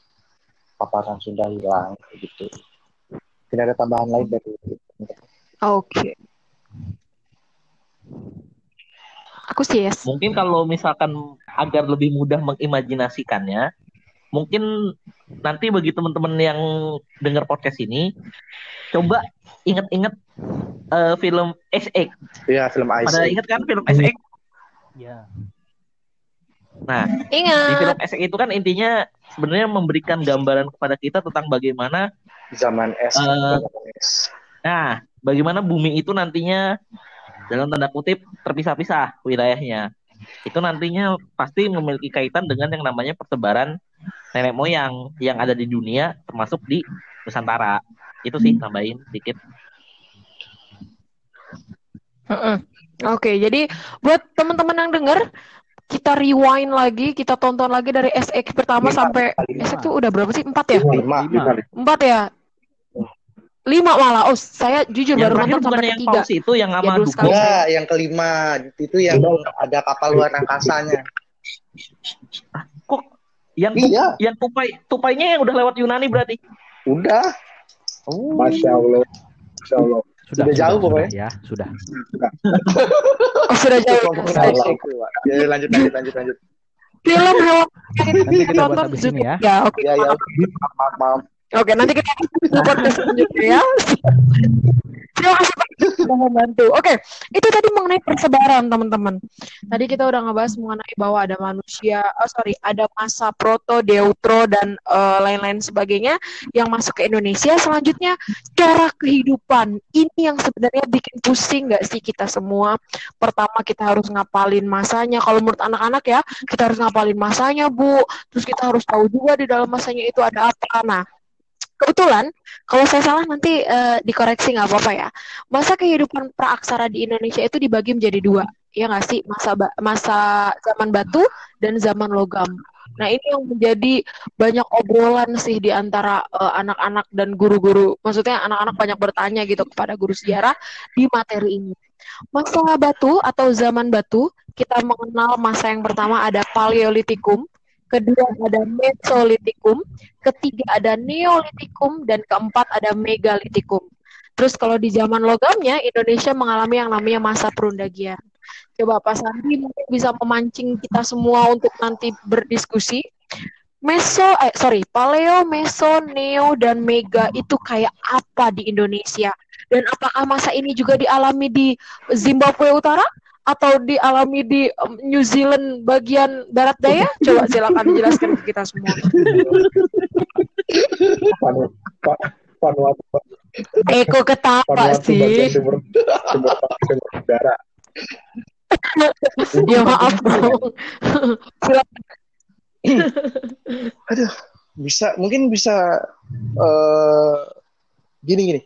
paparan Sunda hilang gitu. Tidak ada tambahan lain dari Oke. Aku sih yes. Mungkin kalau misalkan agar lebih mudah mengimajinasikannya, mungkin nanti bagi teman-teman yang dengar podcast ini, coba ingat-ingat eh, film SX. ya film Ice. Pada ingat kan film SX? Ya. Nah, di Ingat. film SX itu kan intinya sebenarnya memberikan gambaran kepada kita tentang bagaimana zaman S. S. Nah, bagaimana bumi itu nantinya dalam tanda kutip terpisah-pisah wilayahnya. Itu nantinya pasti memiliki kaitan dengan yang namanya persebaran nenek moyang yang ada di dunia termasuk di Nusantara. Itu sih tambahin dikit. Mm-mm. Oke, jadi buat teman-teman yang denger, kita rewind lagi, kita tonton lagi dari SX pertama Lima, sampai lima. SX tuh udah berapa sih? Empat ya? Lima. Lima. Empat ya? Lima malah. Oh, saya jujur Yang baru nonton sampai yang ketiga. paus itu yang sama sekali. Ya, yang kelima itu yang ada kapal luar angkasanya. [LAUGHS] Yang tu- Iya, yang tupai tupainya yang udah lewat Yunani berarti. udah. Oh. Masya Allah. Masya Allah. Sudah, Sudah jauh pokoknya. Ya, sudah. Oh, [LAUGHS] sudah jauh. Age. Ya, lanjut lanjut lanjut lanjut. Film Nanti kita bahas habis ini ya. Ya, oke. Ya ya. Maaf maaf. Oke, nanti kita di podcast selanjutnya ya. Terima kasih Pak sudah membantu. Oke, itu tadi mengenai persebaran teman-teman. Tadi kita udah ngebahas mengenai bahwa ada manusia, oh sorry, ada masa proto, deutro dan eh, lain-lain sebagainya yang masuk ke Indonesia. Selanjutnya cara kehidupan. Ini yang sebenarnya bikin pusing nggak sih kita semua? Pertama kita harus ngapalin masanya. Kalau menurut anak-anak ya, kita harus ngapalin masanya, Bu. Terus kita harus tahu juga di dalam masanya itu ada apa. Nah, kebetulan kalau saya salah nanti eh, dikoreksi nggak apa-apa ya. Masa kehidupan praaksara di Indonesia itu dibagi menjadi dua, ya nggak sih? Masa masa zaman batu dan zaman logam. Nah ini yang menjadi banyak obrolan sih di antara eh, anak-anak dan guru-guru. Maksudnya anak-anak banyak bertanya gitu kepada guru sejarah di materi ini. Masa batu atau zaman batu, kita mengenal masa yang pertama ada Paleolitikum, kedua ada Mesolitikum, ketiga ada Neolitikum, dan keempat ada Megalitikum. Terus kalau di zaman logamnya, Indonesia mengalami yang namanya masa perundagian. Coba Pak Sandi mungkin bisa memancing kita semua untuk nanti berdiskusi. Meso, eh sorry, Paleo, Meso, Neo, dan Mega itu kayak apa di Indonesia? Dan apakah masa ini juga dialami di Zimbabwe Utara? Atau dialami di New Zealand bagian barat daya? Coba silakan dijelaskan ke kita semua. Vanuatu, Eko ketawa sih. udara. [LAUGHS] Ya maaf dong. Silakan. Bisa mungkin bisa eh gini gini.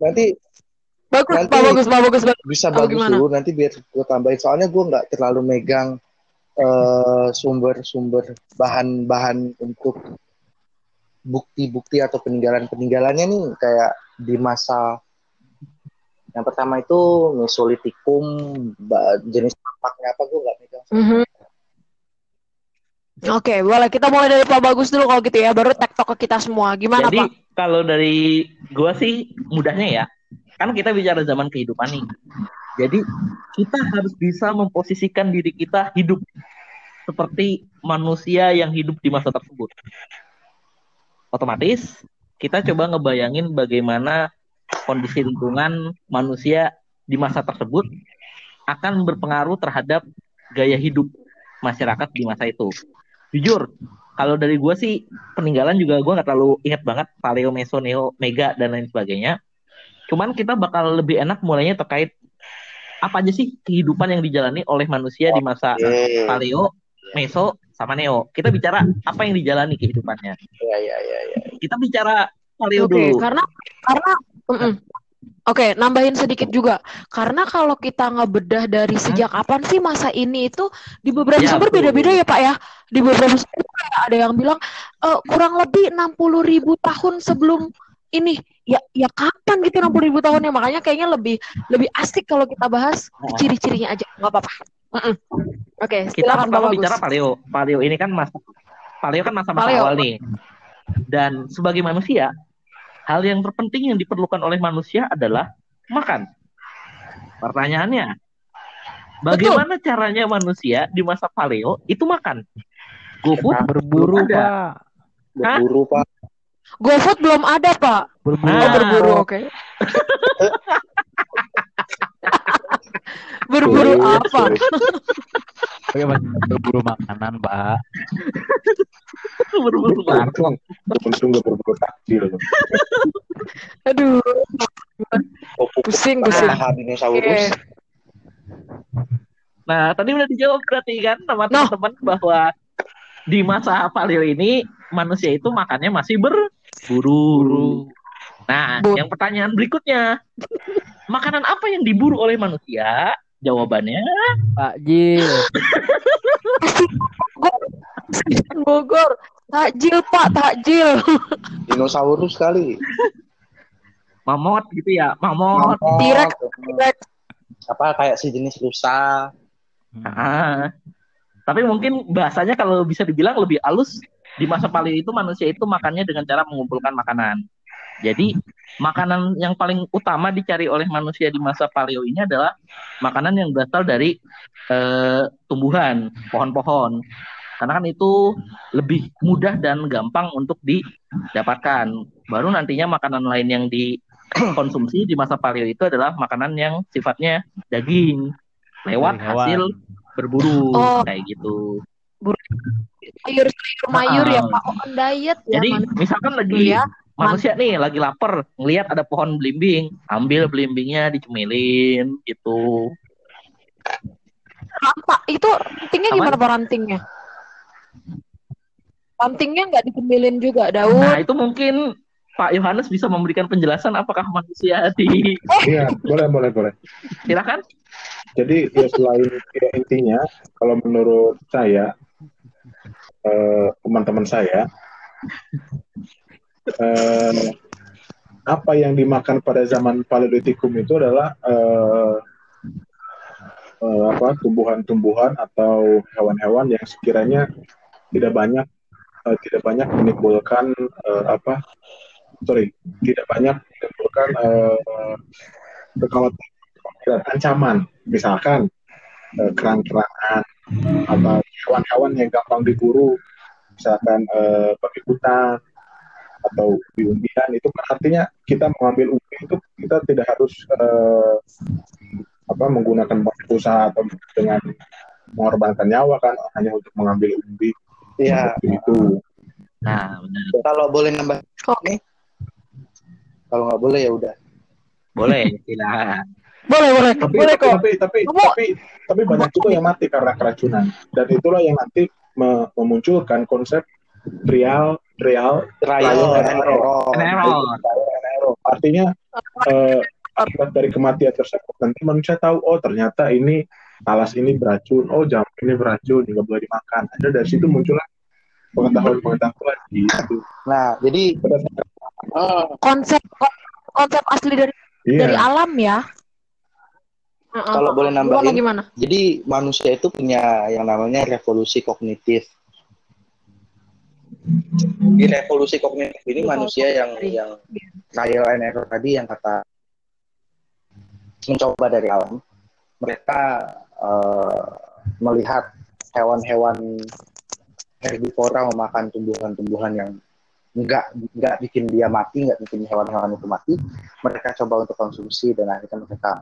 Nanti Bagus, Nanti- Pak, bagus, Pak, bagus, bagus. bisa bagus gimana? dulu nanti biar gue tambahin soalnya gue nggak terlalu megang eh, sumber-sumber bahan-bahan untuk bukti-bukti atau peninggalan-peninggalannya nih kayak di masa yang pertama itu Mesolitikum jenis tampaknya apa gue nggak megang Mhm. Oke, boleh. Kita mulai dari Pak Bagus dulu kalau gitu ya. Baru tektok ke kita semua. Gimana, Jadi Pak? kalau dari gua sih mudahnya ya, kan kita bicara zaman kehidupan nih. Jadi kita harus bisa memposisikan diri kita hidup seperti manusia yang hidup di masa tersebut. Otomatis kita coba ngebayangin bagaimana kondisi lingkungan manusia di masa tersebut akan berpengaruh terhadap gaya hidup masyarakat di masa itu. Jujur, kalau dari gue sih peninggalan juga gue nggak terlalu ingat banget paleo, meso, neo, mega dan lain sebagainya. Cuman kita bakal lebih enak mulainya terkait apa aja sih kehidupan yang dijalani oleh manusia di masa Oke. paleo, meso, sama neo. Kita bicara apa yang dijalani kehidupannya. ya ya ya ya Kita bicara paleo Oke, dulu. karena karena mm-mm. Oke, nambahin sedikit juga. Karena kalau kita ngebedah dari sejak kapan sih masa ini itu di beberapa Ya, sumber beda-beda ya, Pak ya. Di beberapa sumber ada yang bilang "Eh, kurang lebih 60 ribu tahun sebelum ini. Ya, ya kapan gitu 60 ribu tahunnya? Makanya kayaknya lebih lebih asik kalau kita bahas ciri-cirinya aja. Nggak apa-apa. Oke, kita silakan Pak pertama Bagus. bicara paleo. Paleo ini kan masa paleo kan masa-masa awal nih. Dan sebagai manusia, hal yang terpenting yang diperlukan oleh manusia adalah makan. Pertanyaannya, bagaimana caranya manusia di masa paleo itu makan? GoFood Berburu. Pak. Berburu, Pak. GoFood belum ada, Pak. Berburu. Oh, Nah. berburu, oke. [LAUGHS] berburu Sulit, apa? Oke, Mas. Berburu makanan, Pak. Berburu makan. Untung, gak berburu takjil. Aduh, Opuk pusing, pusing. Oke. Nah, tadi udah dijawab berarti kan sama Nah. teman-teman bahwa di masa paleo ini manusia itu makannya masih berburu. Nah, Bu- yang pertanyaan berikutnya, makanan apa yang diburu oleh manusia? Jawabannya Pak Jil. Bogor. Takjil, Pak, takjil. Dinosaurus kali. mamot gitu ya, mamot. T-Rex. Apa kayak si jenis rusa. Ah. Tapi mungkin bahasanya kalau bisa dibilang lebih halus di masa paleo itu manusia itu makannya dengan cara mengumpulkan makanan. Jadi makanan yang paling utama dicari oleh manusia di masa paleo ini adalah makanan yang berasal dari eh, tumbuhan, pohon-pohon. Karena kan itu lebih mudah dan gampang untuk didapatkan. Baru nantinya makanan lain yang dikonsumsi di masa paleo itu adalah makanan yang sifatnya daging lewat hewan. hasil berburu Oh. kayak gitu. Sayur sayur mayur ya. Pak. Oh, on diet ya. Jadi manusia misalkan lagi ya. manusia nih lagi lapar, ngelihat ada pohon belimbing, ambil belimbingnya dicemilin gitu. Pak, itu rantingnya Apa? gimana Pak rantingnya? Rantingnya nggak dikemilin juga, Daud. Nah, itu mungkin Pak Yohanes bisa memberikan penjelasan apakah manusia di [LAUGHS] Iya, boleh, boleh, boleh. silakan. Jadi ya selain ya, intinya, kalau menurut saya, eh, teman-teman saya, eh, apa yang dimakan pada zaman Paleolitikum itu adalah eh, eh, apa tumbuhan-tumbuhan atau hewan-hewan yang sekiranya tidak banyak eh, tidak banyak menimbulkan eh, apa sorry tidak banyak menimbulkan eh, kekhawatiran dan ancaman misalkan eh, kerang-kerangan atau hewan-hewan yang gampang diburu misalkan eh, babi hutan atau umbi-umbian itu kan artinya kita mengambil umbi itu kita tidak harus eh, apa menggunakan usaha atau dengan mengorbankan nyawa kan hanya untuk mengambil umbi Iya. seperti itu Nah, benar. Kalau boleh nambah Oke. Kalau nggak boleh ya udah. Boleh, silakan. Boleh, boleh. tapi boleh tapi, kok. tapi tapi Kamu- tapi tapi banyak juga yang mati karena keracunan dan itulah yang nanti me- memunculkan konsep real real Trial and error. Artinya eh, akibat dari kematian tersebut nanti manusia tahu oh ternyata ini talas ini beracun oh jamur ini beracun nggak boleh dimakan ada dari situ muncullah pengetahuan pengetahuan gitu Nah, jadi Konsep konsep asli dari dari iya alam ya. Heeh. Kalau boleh nambahin, gimana? jadi manusia itu punya yang namanya revolusi kognitif. Di revolusi kognitif ini manusia yang yang trial and error tadi yang kata mencoba dari alam, mereka eh, melihat hewan-hewan herbivora memakan tumbuhan-tumbuhan yang nggak nggak bikin dia mati, nggak bikin hewan-hewan itu mati, mereka coba untuk konsumsi dan akhirnya mereka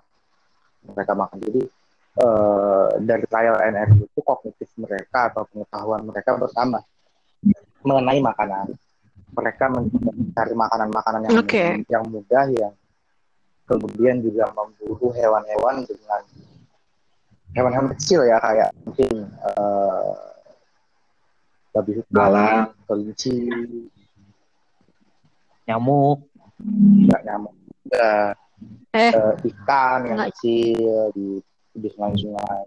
mereka makan. Jadi eh, dari trial and error itu kognitif mereka atau pengetahuan mereka bertambah mengenai makanan. Mereka men- mencari makanan-makanan yang Oke. yang mudah yang kemudian juga memburu hewan-hewan dengan hewan-hewan kecil ya kayak mungkin eh, babi hutan, kelinci, Nyamuk. nggak nyamuk, juga, Eh. eh, ikan yang Nggak. kecil di di sungai-sungai,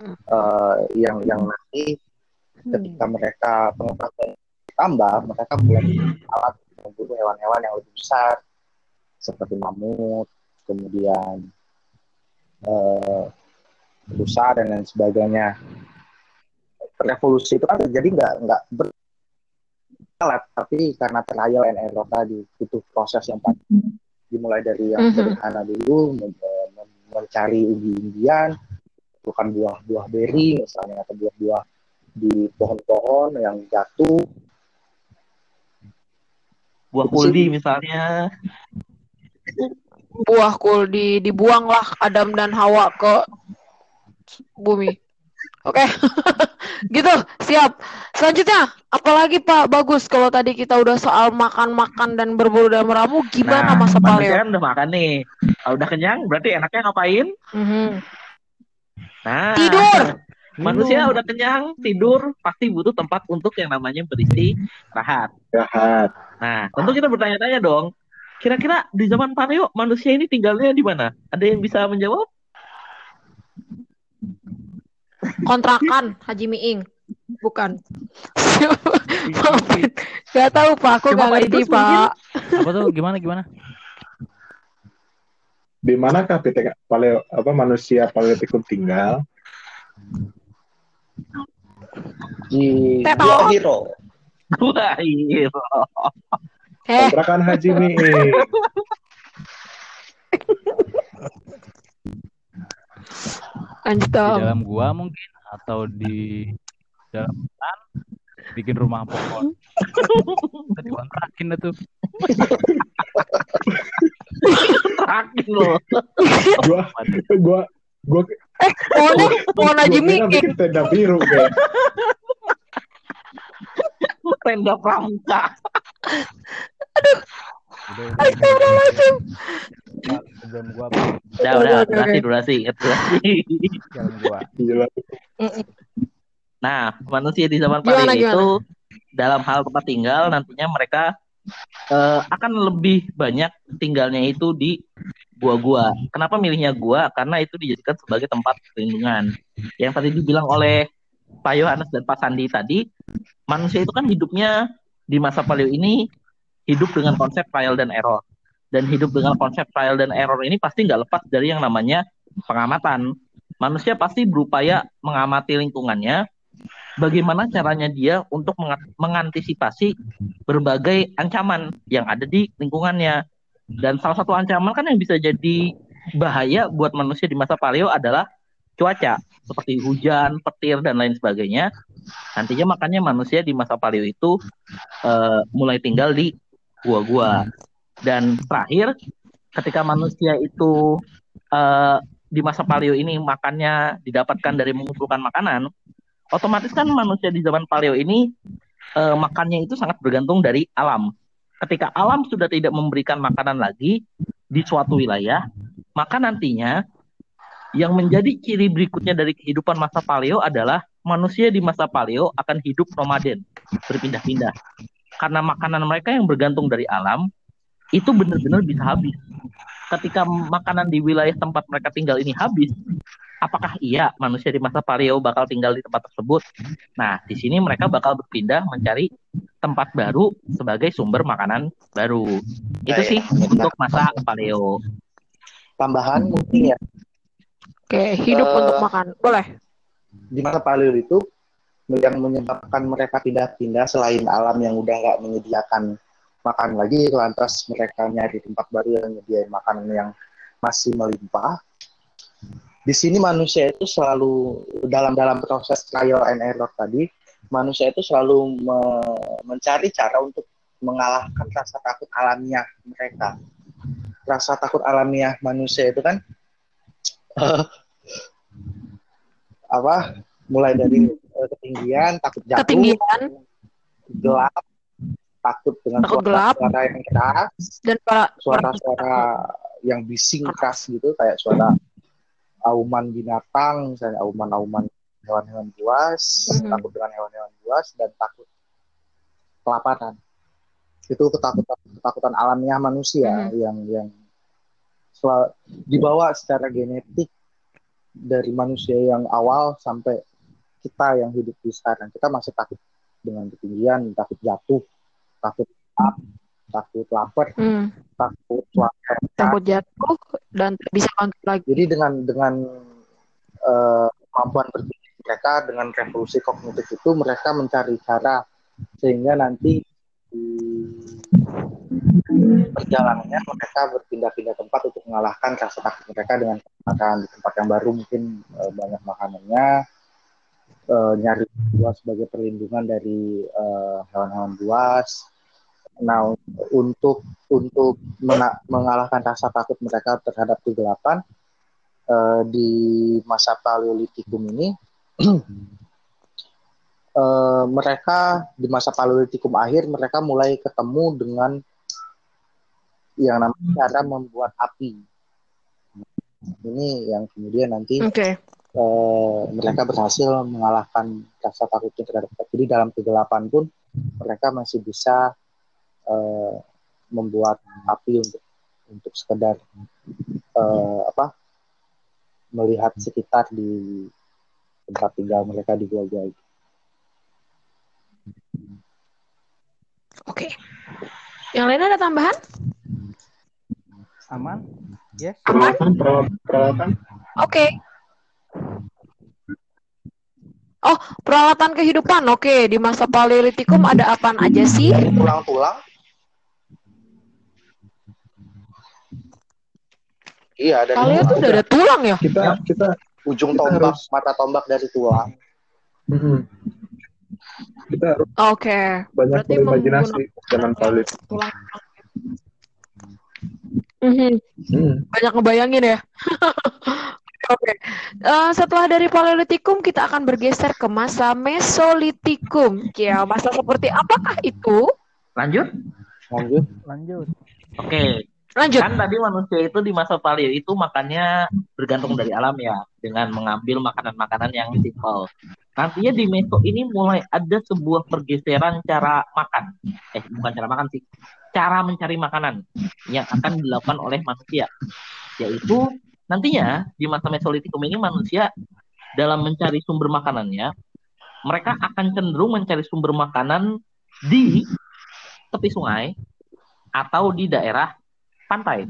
Hmm. Eh, yang yang nanti ketika mereka pengetahuan tambah, mereka mulai alat memburu hewan-hewan yang lebih besar seperti mamut, kemudian eh, rusak dan lain sebagainya. Revolusi itu kan terjadi nggak nggak ber tapi karena trial and error tadi itu proses yang panjang dimulai dari yang Mhm. sederhana dulu men- men- mencari umbi-umbian bukan buah-buah beri misalnya atau buah-buah di pohon-pohon yang jatuh Buah kuldi misalnya. Buah kul di dibuanglah Adam dan Hawa ke bumi. Oke, [LAUGHS] gitu, siap. Selanjutnya, apalagi Pak Bagus kalau tadi kita udah soal makan-makan dan berburu dan meramu, gimana nah, masa paleo? kan udah makan nih. Kalau udah kenyang, berarti enaknya ngapain? Mhm. Nah, Tidur. Manusia udah kenyang, tidur, pasti butuh tempat untuk yang namanya berisi rahat. Jahat. Nah, tentu kita bertanya-tanya dong, kira-kira di zaman paleo manusia ini tinggalnya di mana? Ada yang bisa menjawab? Kontrakan Haji Miing, bukan? [LAUGHS] Maafin, Gak tahu Pak, aku Coba gak Pak ngerti. Pak. Apa tuh gimana gimana? Di manakah PT paleo apa manusia paleolitikum tinggal? di. Gua Hero Wah, iya. Eh, Kontrakan Haji Miing. [LAUGHS] Di dalam gua mungkin atau di dalam hutan bikin rumah pohon. Kita dikontrakin dah tuh. Terakhir loh. Gua gua gua Pohonnya pohon Miing. bikin tenda biru kayak. Tenda pramuka. Udah, udah. Astagfirullahaladzim. Sebelum gua Udah, udah, durasi, durasi, ingat durasi. gua. Nah, manusia di zaman Gimana, paleo gimana? itu dalam hal tempat tinggal nantinya mereka eh, akan lebih banyak tinggalnya itu di gua-gua. Kenapa milihnya gua? Karena itu dijadikan sebagai tempat perlindungan. Yang tadi dibilang oleh Pak Yohanes dan Pak Sandi tadi, manusia itu kan hidupnya di masa paleo ini hidup dengan konsep trial dan error. Dan hidup dengan konsep trial dan error ini pasti nggak lepas dari yang namanya pengamatan. Manusia pasti berupaya mengamati lingkungannya, bagaimana caranya dia untuk menga- mengantisipasi berbagai ancaman yang ada di lingkungannya. Dan salah satu ancaman kan yang bisa jadi bahaya buat manusia di masa paleo adalah cuaca, seperti hujan, petir, dan lain sebagainya. Nantinya makanya manusia di masa paleo itu eh, mulai tinggal di gua-gua. Dan terakhir, ketika manusia itu eh, di masa paleo ini makannya didapatkan dari mengumpulkan makanan, otomatis kan manusia di zaman paleo ini eh, makannya itu sangat bergantung dari alam. Ketika alam sudah tidak memberikan makanan lagi di suatu wilayah, maka nantinya yang menjadi ciri berikutnya dari kehidupan masa paleo adalah manusia di masa paleo akan hidup nomaden, berpindah-pindah. Karena makanan mereka yang bergantung dari alam itu benar-benar bisa habis. Ketika makanan di wilayah tempat mereka tinggal ini habis, apakah iya manusia di masa paleo bakal tinggal di tempat tersebut? Nah, di sini mereka bakal berpindah mencari tempat baru sebagai sumber makanan baru. Itu sih untuk masa paleo. tambahan mungkin ya Oke, hidup Eh, untuk makan. Boleh. di masa paleo itu yang menyebabkan mereka pindah-pindah selain alam yang udah nggak menyediakan makan lagi lantas mereka nyari tempat baru yang menyediakan makanan yang masih melimpah. Di sini manusia itu selalu dalam dalam proses trial and error tadi manusia itu selalu me- mencari cara untuk mengalahkan rasa takut alamiah mereka. Rasa takut alamiah manusia itu kan [LAUGHS] apa mulai dari eh, ketinggian takut jatuh Ketinggian gelap takut dengan Takut gelap. suara-suara yang keras dan suara-suara yang bising keras gitu kayak suara auman binatang misalnya auman-auman hewan-hewan buas Mhm. takut dengan hewan-hewan buas dan takut kelaparan itu ketakutan ketakutan alamiah manusia yang yang sel- dibawa secara genetik dari manusia yang awal sampai kita yang hidup di sekarang. Kita masih takut dengan ketinggian takut jatuh takut gelap, takut lapar Hmm, takut cuaca takut jatuh dan bisa kontrol lagi. jadi dengan dengan eh, kemampuan berpikir mereka dengan revolusi kognitif itu mereka mencari cara sehingga nanti di perjalanannya mereka berpindah-pindah tempat untuk mengalahkan rasa takut mereka dengan makan di tempat yang baru mungkin eh, banyak makanannya eh, nyari buas sebagai perlindungan dari eh, hewan-hewan buas Nah, untuk untuk mengalahkan rasa takut mereka terhadap kegelapan eh, di masa Paleolitikum ini, [CLEARS THROAT] eh, mereka di masa Paleolitikum akhir mereka mulai ketemu dengan yang namanya cara membuat api. Ini yang kemudian nanti Oke. Eh, mereka berhasil mengalahkan rasa takutnya terhadap jadi dalam kegelapan pun mereka masih bisa eh, membuat api untuk untuk sekedar eh, apa melihat sekitar di tempat tinggal mereka di gua-gua itu. Oke. Yang lain ada tambahan? Aman? Yes. Peralatan, peralatan, peralatan. Oke. Oh, peralatan kehidupan. Oke, di masa Paleolitikum ada apaan aja sih? Tulang-tulang. Iya, dari Paleo tuh udah ada tulang ya? Kita, kita, ujung kita tombak, harus- mata tombak dari tulang. mm-mm. kita harus Oke. banyak Berarti berimajinasi zaman Paleolitikum. tulang. Mhm. Hmm. Banyak ngebayangin ya. [LAUGHS] Oke. Eh, setelah dari Paleolitikum kita akan bergeser ke masa Mesolitikum. Ya, masa seperti apakah itu? Lanjut. Lanjut. Lanjut. Oke. Lanjut. Kan tadi manusia itu di masa paleo itu makannya bergantung dari alam ya, dengan mengambil makanan-makanan yang simpel. Nantinya di Meso ini mulai ada sebuah pergeseran cara makan. Eh, bukan cara makan sih. Cara mencari makanan yang akan dilakukan oleh manusia. Yaitu nantinya di masa Mesolitikum ini manusia dalam mencari sumber makanannya, mereka akan cenderung mencari sumber makanan di tepi sungai atau di daerah pantai.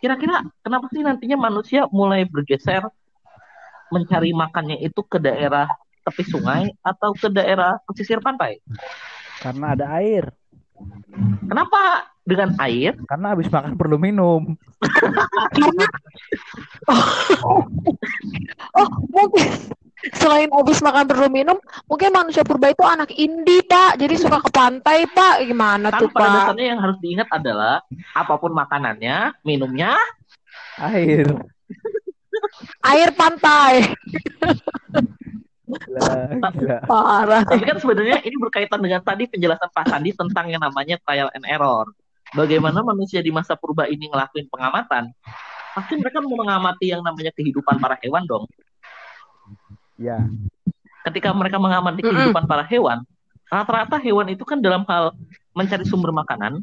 Kira-kira kenapa sih nantinya manusia mulai bergeser mencari makannya itu ke daerah tepi sungai atau ke daerah pesisir pantai? Karena ada air. Kenapa dengan air? Karena habis makan perlu minum. Oh, mungkin selain habis makan perlu minum, mungkin manusia purba itu anak indi, Pak. Jadi suka ke pantai, Pak. Gimana Kan tuh, pada Pak? dasarnya yang harus diingat adalah apa pun makanannya, minumnya Air. Air pantai. Gila, gila. Parah. Tapi kan sebenarnya ini berkaitan dengan tadi penjelasan Pak Sandi tentang yang namanya trial and error. Bagaimana manusia di masa purba ini ngelakuin pengamatan? Pasti mereka mau mengamati yang namanya kehidupan para hewan dong. Ya. Ketika mereka mengamati kehidupan para hewan, rata-rata hewan itu kan dalam hal mencari sumber makanan,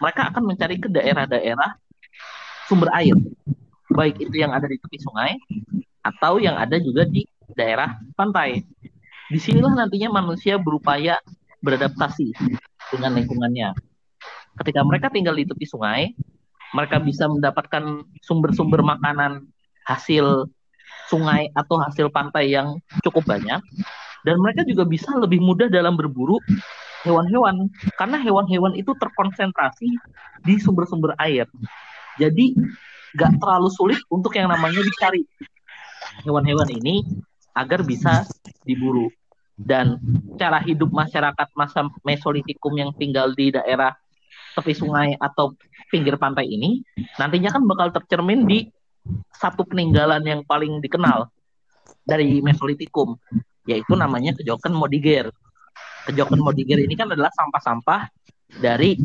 mereka akan mencari ke daerah-daerah sumber air. Baik itu yang ada di tepi sungai atau yang ada juga di daerah pantai. Di sinilah nantinya manusia berupaya beradaptasi dengan lingkungannya. Ketika mereka tinggal di tepi sungai, mereka bisa mendapatkan sumber-sumber makanan hasil sungai atau hasil pantai yang cukup banyak dan mereka juga bisa lebih mudah dalam berburu hewan-hewan karena hewan-hewan itu terkonsentrasi di sumber-sumber air. Jadi nggak terlalu sulit untuk yang namanya dicari hewan-hewan ini agar bisa diburu. Dan cara hidup masyarakat masa Mesolitikum yang tinggal di daerah tepi sungai atau pinggir pantai ini nantinya kan bakal tercermin di satu peninggalan yang paling dikenal dari Mesolitikum yaitu namanya Kejoken Modiger. Kejoken Modiger ini kan adalah sampah-sampah dari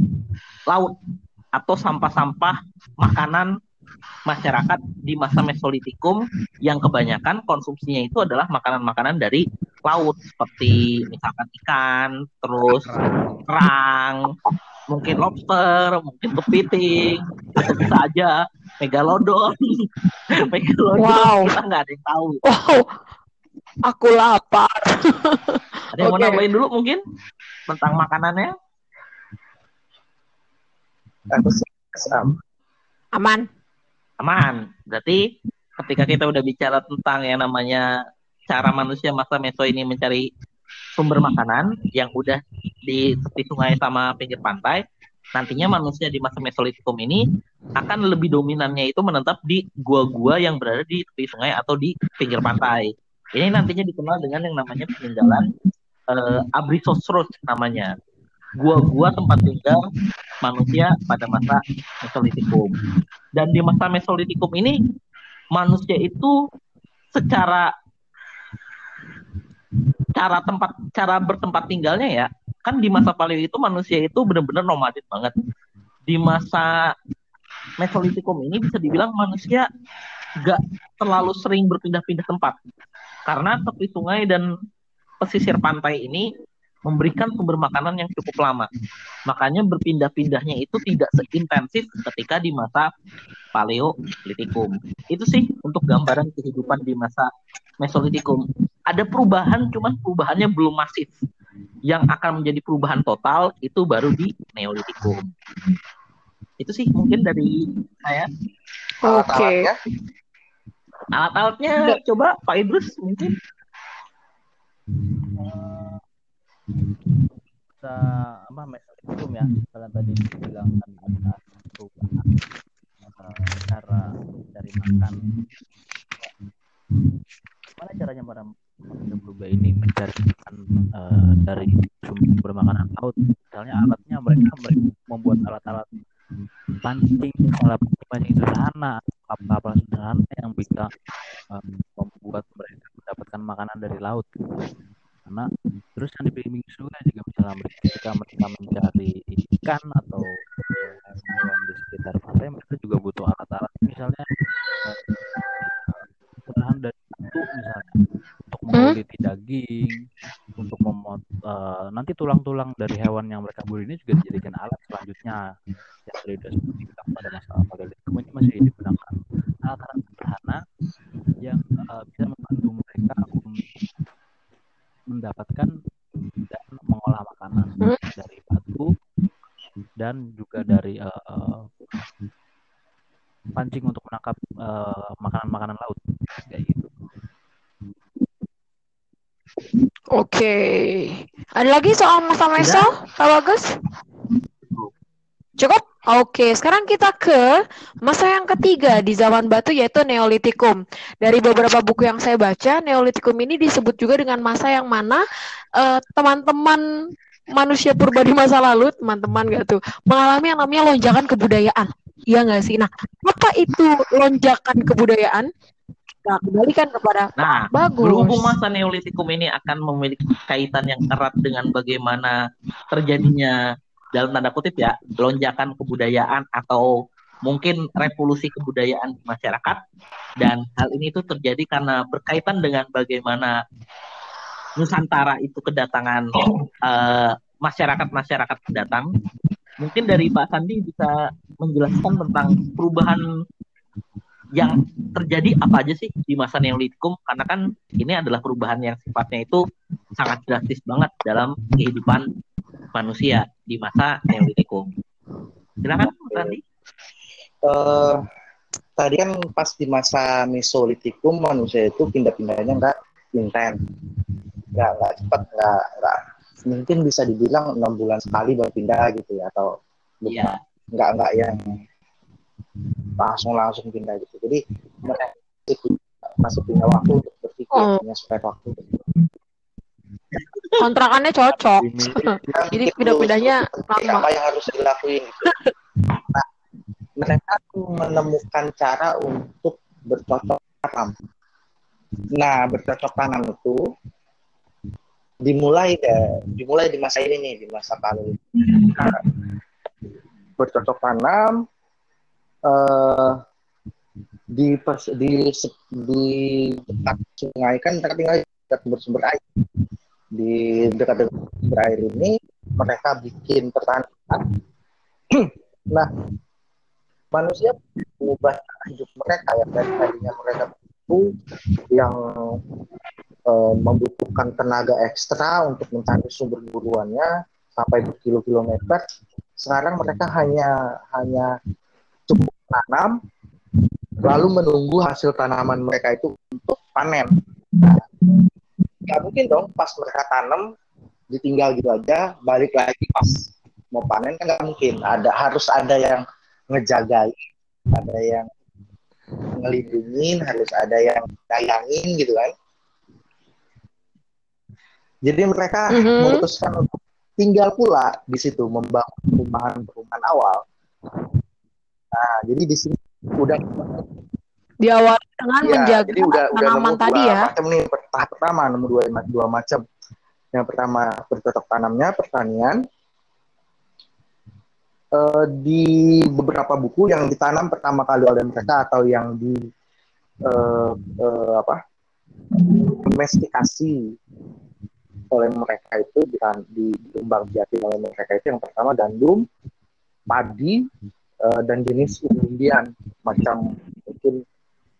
laut atau sampah-sampah makanan masyarakat di masa Mesolitikum yang kebanyakan konsumsinya itu adalah makanan-makanan dari laut seperti misalkan ikan, terus kerang, mungkin lobster, mungkin kepiting, atau bisa aja megalodon. [LAUGHS] megalodon Wow. kita nggak ada yang tahu. Wow. Aku lapar. Ada yang mau Oke. nambahin dulu mungkin tentang makanannya? Aku sih, Aman. Aman. Berarti ketika kita udah bicara tentang yang namanya cara manusia masa meso ini mencari sumber makanan yang udah di tepi sungai sama pinggir pantai, nantinya manusia di masa Mesolitikum ini akan lebih dominannya itu menetap di gua-gua yang berada di tepi sungai atau di pinggir pantai. Ini nantinya dikenal dengan yang namanya peninggalan uh, Abricosroch namanya. Gua-gua tempat tinggal manusia pada masa Mesolitikum. Dan di masa Mesolitikum ini manusia itu secara cara tempat cara bertempat tinggalnya ya kan di masa paleo itu manusia itu benar-benar nomaden banget di masa Mesolitikum ini bisa dibilang manusia gak terlalu sering berpindah-pindah tempat karena tepi sungai dan pesisir pantai ini memberikan sumber makanan yang cukup lama. Makanya berpindah-pindahnya itu tidak seintensif ketika di masa Paleolitikum. Itu sih untuk gambaran kehidupan di masa Mesolitikum. Ada perubahan, cuman perubahannya belum masif. Yang akan menjadi perubahan total itu baru di Neolitikum. Itu sih mungkin dari saya. Oke. Okay. Alat-alatnya coba Pak Idrus mungkin. Bisa apa Mesolitikum ya? Kalian tadi bilang kan ada perubahan cara cari makan pengalaman Oke. Ada lagi soal masa meso, Pak Bagus? Cukup? Oke, sekarang kita ke masa yang ketiga di zaman batu yaitu Neolitikum. Dari beberapa buku yang saya baca, Neolitikum ini disebut juga dengan masa yang mana eh, teman-teman uh, manusia purba di masa lalu, teman-teman gak tuh, mengalami yang namanya lonjakan kebudayaan. Iya nggak sih? Nah, apa itu lonjakan kebudayaan? Nah, kembalikan kepada nah, bagus. Berhubung masa Neolitikum ini akan memiliki kaitan yang erat dengan bagaimana terjadinya dalam tanda kutip ya lonjakan kebudayaan atau mungkin revolusi kebudayaan di masyarakat dan hal ini itu terjadi karena berkaitan dengan bagaimana Nusantara itu kedatangan uh, masyarakat-masyarakat pendatang. Mungkin dari Pak Sandi bisa menjelaskan tentang perubahan yang terjadi apa aja sih di masa Neolitikum karena kan ini adalah perubahan yang sifatnya itu sangat drastis banget dalam kehidupan manusia di masa Neolitikum. Silakan Randy. Uh, tadi kan pas di masa Mesolitikum manusia itu pindah-pindahnya nggak intens, nggak nggak cepat, nggak nggak mungkin bisa dibilang enam bulan sekali baru pindah gitu ya atau yeah. nggak nggak yang langsung langsung pindah gitu. Jadi mereka masih punya waktu untuk berpikir oh. punya spare waktu. Kontrakannya cocok. [LAUGHS] Jadi pindah-pindahnya lama. Apa yang harus dilakuin gitu. nah, mereka menemukan cara untuk bercocok tanam. Nah bercocok tanam itu dimulai deh, dimulai di masa ini nih di masa paling nah, bercocok tanam uh, di pers, di di dekat sungai kan dekat tinggal dekat bersumber air. Di dekat sumber air ini mereka bikin pertanian. [CLEARS THROAT] Nah manusia mengubah hidup mereka yang dari tadinya mereka itu yang uh, membutuhkan tenaga ekstra untuk mencari sumber buruannya sampai berkilo-kilometer. Sekarang mereka hanya hanya tanam lalu menunggu hasil tanaman mereka itu untuk panen. Nah, nggak mungkin dong pas mereka tanam ditinggal gitu aja, balik lagi pas mau panen kan nggak mungkin. Ada harus ada yang ngejagain, ada yang ngelindungin, harus ada yang sayangin gitu kan. Jadi mereka Mhm. memutuskan untuk tinggal pula di situ membangun perumahan-perumahan awal. Nah, jadi di sini udah Diawali dengan Iya, menjaga jadi udah udah tanaman nemu tadi ya. macam nih tahap pertama nemu dua dua macam. Yang pertama bercocok tanamnya pertanian. Eh, di beberapa buku yang ditanam pertama kali oleh mereka atau yang di eh, eh, apa domestikasi oleh mereka itu di, di kembang jati oleh mereka itu yang pertama gandum, padi, eh, dan jenis umbian macam mungkin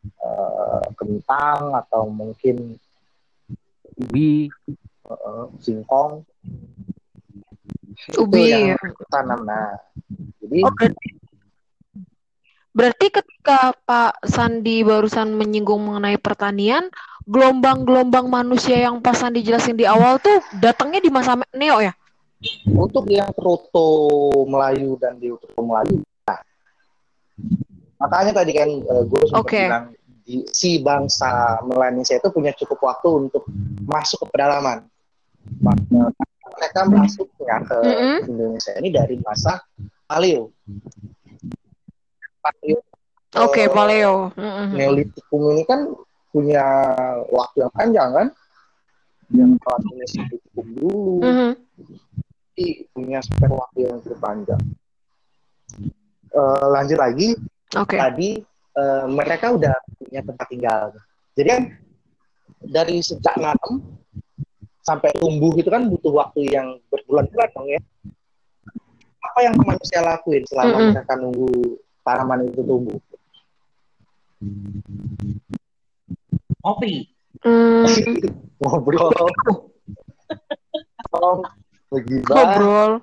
eh, kentang atau mungkin Ubi, eh, singkong Ubi, itu ya. yang tanam nah jadi Oh, berarti, berarti ketika Pak Sandi barusan menyinggung mengenai pertanian, gelombang-gelombang manusia yang Pak Sandi jelasin di awal tuh datangnya di masa Neo ya? untuk yang proto Melayu dan di Melayu makanya tadi kan eh, gue sempat Oke. bilang di, si bangsa Melanesia itu punya cukup waktu untuk masuk ke pedalaman Maka mereka masuknya ke Mm-mm. Indonesia ini dari masa Paleo Paleo Oke, eh, paleo. Mm-mm. Neolitikum ini kan punya waktu yang panjang kan yang waktunya Neolitikum dulu Mhm. tapi punya spare waktu yang cukup panjang Eh, lanjut lagi Oke. tadi eh, mereka udah punya tempat tinggal jadi kan dari sejak nanam sampai tumbuh itu kan butuh waktu yang berbulan-bulan dong ya apa yang manusia lakuin selama Mm-mm. mereka nunggu tanaman itu tumbuh Kopi. Hmm, ngobrol ngobrol.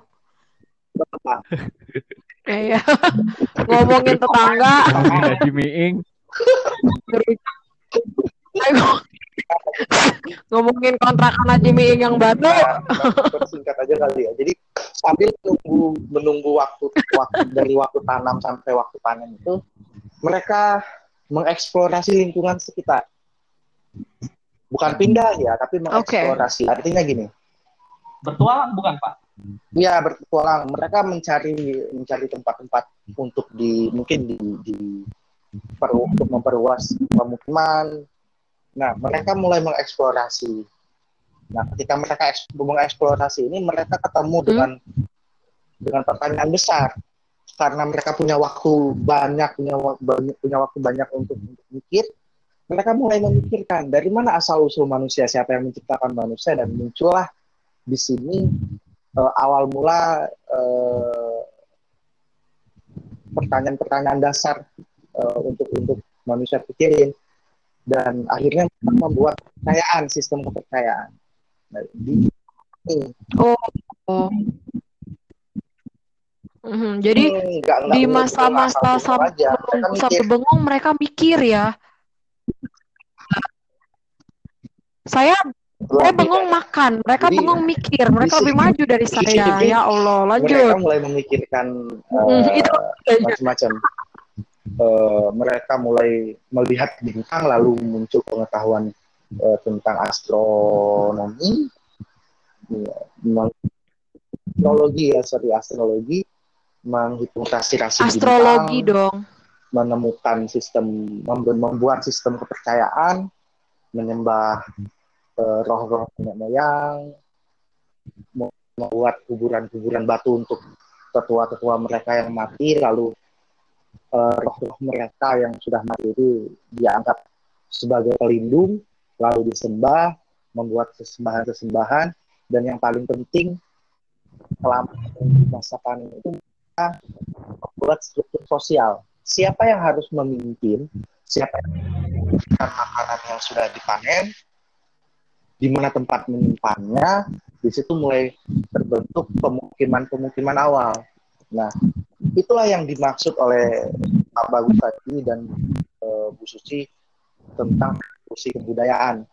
Iya. Ngomongin tetangga. Ngomongin Haji Miing. Ngomongin kontrakan Haji Miing yang baru. Nah, kita singkat aja kali ya. Jadi sambil menunggu menunggu waktu, waktu dari waktu tanam sampai waktu panen itu, mereka mengeksplorasi lingkungan sekitar. Bukan pindah ya, tapi mengeksplorasi. Artinya gini, Bertualang bukan Pak? Ya berpetualang. Mereka mencari mencari tempat-tempat untuk di mungkin di, di per- untuk memperluas pemukiman. Nah, mereka mulai mengeksplorasi. Nah, ketika mereka eks- mengeksplorasi ini, mereka ketemu dengan dengan pertanyaan besar karena mereka punya waktu banyak, punya banyak punya waktu banyak untuk, untuk mikir. Mereka mulai memikirkan dari mana asal usul manusia, siapa yang menciptakan manusia, dan muncullah di sini eh, awal mula eh, pertanyaan-pertanyaan dasar eh, untuk untuk manusia pikirin dan akhirnya membuat kepercayaan sistem kepercayaan Nah, di ini Oh. oh. Mhm, Jadi di masa-masa sampai bengong mereka mikir ya. Saya saya bengong makan, mereka Jadi, bengong mikir, mereka lebih maju dari saya. Ya Allah, mereka lanjut. mulai memikirkan Hmm, itu macam-macam. Eh, mereka mulai melihat bintang lalu muncul pengetahuan eh, tentang astronomi, ya, astrologi ya, sorry astrologi, menghitung rasi-rasi astrologi bintang, dong. menemukan sistem, mem- membuat sistem kepercayaan, menyembah roh-roh nenek moyang, membuat kuburan-kuburan batu untuk tetua-tetua mereka yang mati, lalu eh, roh-roh mereka yang sudah mati itu dianggap sebagai pelindung, lalu disembah, membuat sesembahan-sesembahan, dan yang paling penting selama masa panen itu membuat struktur sosial. Siapa yang harus memimpin? Siapa yang makanan yang sudah dipanen? Di mana tempat menyimpannya? Di situ mulai terbentuk pemukiman-pemukiman awal. Nah, itulah yang dimaksud oleh Pak Bagus tadi dan uh, Bu Suci tentang fungsi kebudayaan.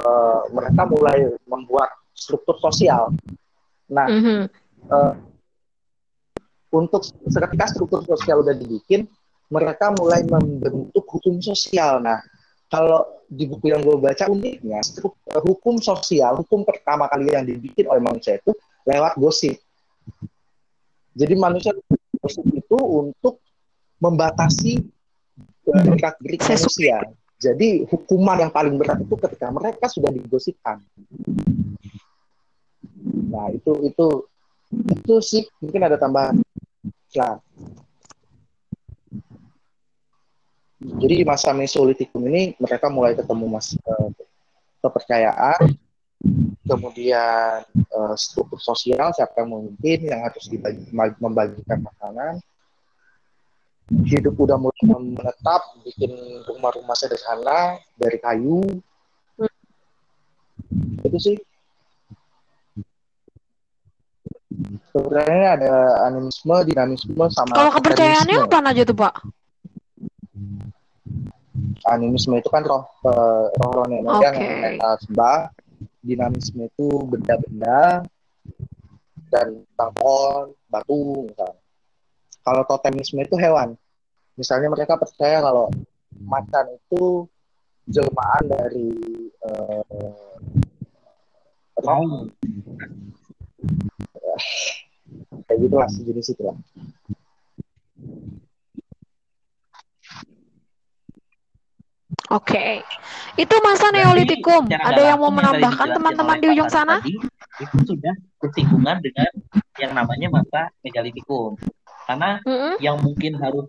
Uh, mereka mulai membuat struktur sosial. Nah, mm -hmm. uh, untuk seketika struktur sosial udah dibikin, mereka mulai membentuk hukum sosial. Nah, kalau di buku yang gue baca uniknya, hukum sosial, hukum pertama kali yang dibikin oleh manusia itu lewat gosip. Jadi manusia gosip itu untuk membatasi gerak-gerik manusia. Jadi hukuman yang paling berat itu ketika mereka sudah digosipkan. Nah itu itu itu sih mungkin ada tambahan. Jadi di masa Mesolitikum ini mereka mulai ketemu mas uh, kepercayaan, kemudian uh, struktur sosial siapa yang memimpin yang harus dibagi, membagikan makanan, hidup udah mulai menetap, bikin rumah-rumah sederhana dari kayu, itu sih. Sebenarnya ada animisme, dinamisme, sama. Kalau kepercayaannya apa aja tuh pak? Animisme itu kan roh uh, roh roh nenek okay. yang kita sembah dinamisme itu benda-benda dan tangkon batu misalnya. Kalau totemisme itu hewan. Misalnya mereka percaya kalau macan itu jelmaan dari uh, kayak gitu lah sejenis itu lah Oke, okay. itu masa Neolitikum. Ada yang mau menambahkan teman-teman di ujung sana? Tadi, itu sudah bersinggungan dengan yang namanya masa Megalitikum. Karena mm -hmm. yang mungkin harus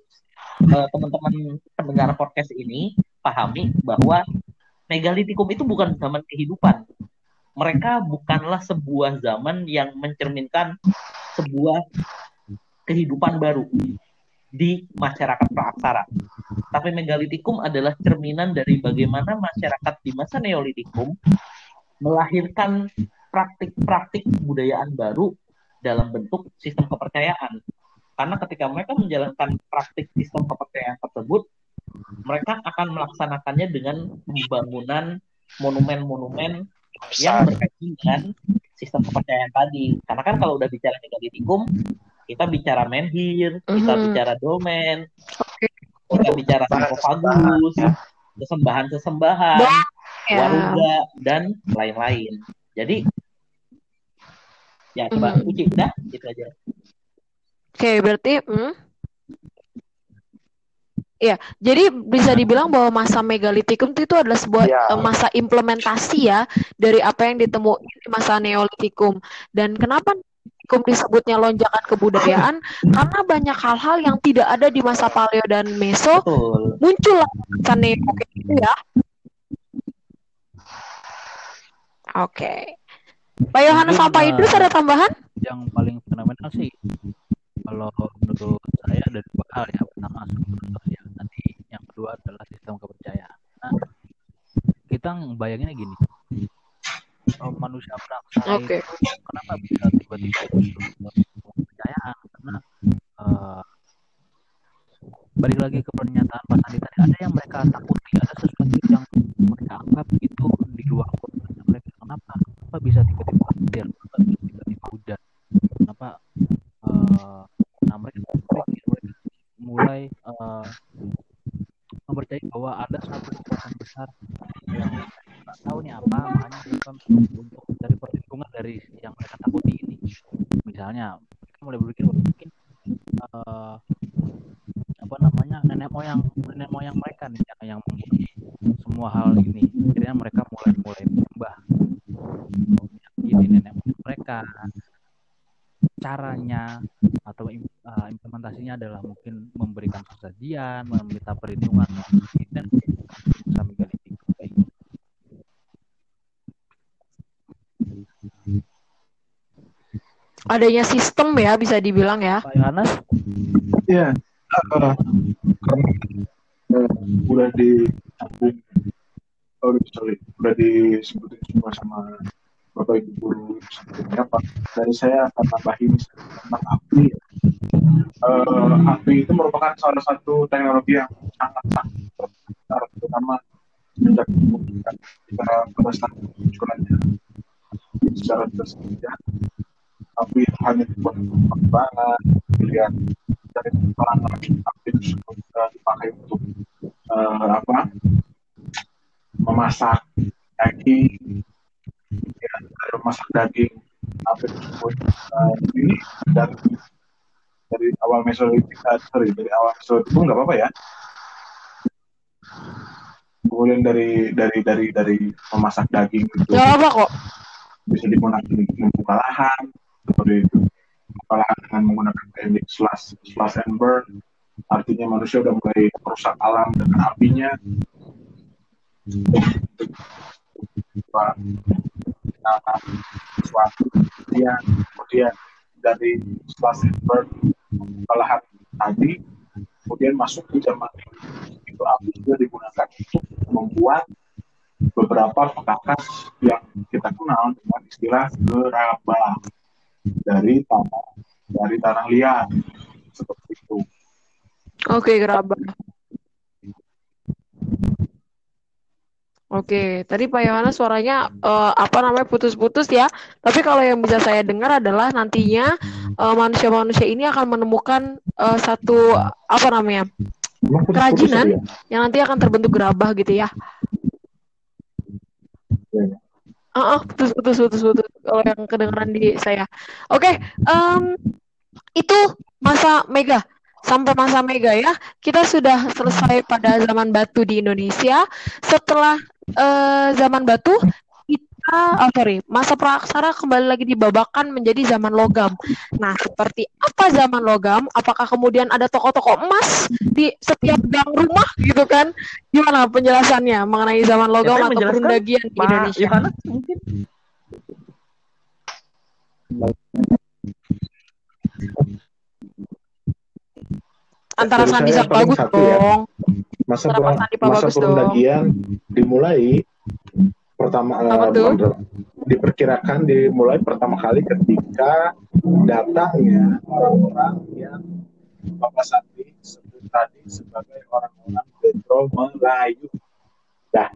uh, teman-teman pendengar podcast ini pahami bahwa Megalitikum itu bukan zaman kehidupan. Mereka bukanlah sebuah zaman yang mencerminkan sebuah kehidupan baru di masyarakat praaksara. Tapi megalitikum adalah cerminan dari bagaimana masyarakat di masa neolitikum melahirkan praktik-praktik kebudayaan baru dalam bentuk sistem kepercayaan. Karena ketika mereka menjalankan praktik sistem kepercayaan tersebut, mereka akan melaksanakannya dengan pembangunan monumen-monumen yang berkaitan dengan sistem kepercayaan tadi. Karena kan kalau udah bicara megalitikum, kita bicara menhir, mm-hmm. kita bicara domain, kita bicara sarkofagus, sesembahan-sesembahan, yeah. waruga dan lain-lain. Jadi ya coba mm-hmm. uji dah gitu aja. Oke, okay, berarti hmm? Ya, jadi bisa dibilang bahwa masa megalitikum itu adalah sebuah ya. masa implementasi ya dari apa yang ditemukan di masa neolitikum. Dan kenapa Kum disebutnya lonjakan kebudayaan [LAUGHS] karena banyak hal-hal yang tidak ada di masa Paleo dan Meso Betul. muncul kan oke gitu ya. Oke. Pak Yohanes sama Pak Idrus ada tambahan? Yang paling fenomenal sih kalau menurut saya ada dua hal ya. Pertama sosial, nanti yang kedua adalah sistem kepercayaan. Nah, kita bayanginnya gini uh, manusia bangsa okay. kenapa bisa tiba-tiba kepercayaan? Karena uh, balik lagi ke pernyataan Pak Sandi tadi ada yang mereka takuti ada sesuatu yang mereka anggap itu di luar kontrolnya mereka kenapa? Kenapa bisa tiba-tiba hadir kenapa tiba-tiba hujan? Kenapa uh, nah mereka, mereka mulai uh, mempercayai bahwa ada satu kekuatan besar yang nggak tahu nih apa makanya mereka untuk dari perlindungan dari yang mereka takuti ini. Misalnya mereka mulai berpikir mungkin uh, apa namanya nenek moyang nenek moyang mereka nih yang, yang semua hal ini. Akhirnya mereka mulai mulai berubah. Ini nenek moyang mereka caranya atau uh, implementasinya adalah mungkin memberikan persajian, meminta perlindungan dan sampai kali Adanya sistem ya bisa dibilang ya. Pak Yohanes? Iya. Uh, uh, udah di oh sorry udah disebutin semua sama Bapak Ibu guru sebelumnya Pak. Dari saya akan nambahin tentang api uh, api itu merupakan salah satu teknologi yang sangat sangat terutama sejak secara kelestarian munculannya secara tersedia api itu hanya dibuat pengembangan pilihan dari tersebut uh, dipakai untuk uh, apa memasak daging ya, memasak daging api tersebut uh, ini dari dari awal Mesolitik, uh, sorry dari awal Mesolitik nggak apa-apa ya. Kemudian dari dari dari dari memasak daging itu Gak apa kok. bisa digunakan membuka lahan seperti itu. Membuka lahan dengan menggunakan teknik slash slash and burn. Artinya manusia udah mulai merusak alam dengan apinya. Suatu kemudian kemudian dari slash and burn lahan tadi kemudian masuk ke zaman itu api juga digunakan untuk membuat beberapa pekakas yang kita kenal dengan istilah gerabah dari tanah dari tanah liat seperti itu. Oke, gerabah. Oke, tadi Pak Yohana suaranya uh, apa namanya putus-putus ya. Tapi kalau yang bisa saya dengar adalah nantinya uh, manusia-manusia ini akan menemukan uh, satu apa namanya kerajinan ya? yang nanti akan terbentuk gerabah gitu ya. Ya. Ah, ah, putus putus putus putus kalau yang kedengeran di saya. Oke, em, itu masa mega sampai masa mega ya. Kita sudah selesai pada zaman batu di Indonesia. Setelah eh, zaman batu oh sorry, masa praksara kembali lagi dibabakan menjadi zaman logam. Nah, seperti apa zaman logam? Apakah kemudian ada toko-toko emas di setiap gang rumah gitu kan? Gimana penjelasannya mengenai zaman logam Siapa yang atau menjelaskan? perundagian di Indonesia? Yohanes mungkin. Antara Dari Sandi sama bagus satu ya. dong. Masa Sandi Pak masa Bagus dong? perundagian dimulai pertama Apa tuh? menurut- diperkirakan dimulai pertama kali ketika datangnya orang-orang yang Bapak Sandi sebut tadi sebagai orang-orang Petro Melayu. Dah.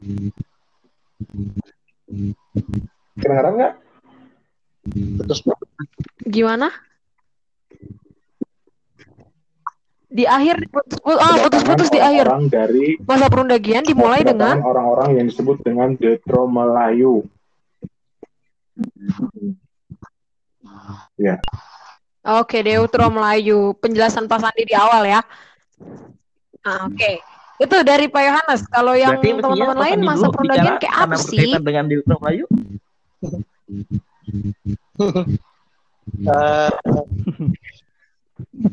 Kedengaran nggak? Terus Gimana? Di akhir putus-putus, ah, putus-putus di akhir. dari Masa perundagian dimulai dengan orang-orang yang disebut dengan Detro Melayu. Ya, Oke, Deutro Melayu. Penjelasan Pak Sandi di awal ya. Ah, Oke. Itu dari Pak Yohanes. Kalau yang teman-teman lain masa dulu perundagian kayak apa sih? dengan Deutro Melayu. Eh,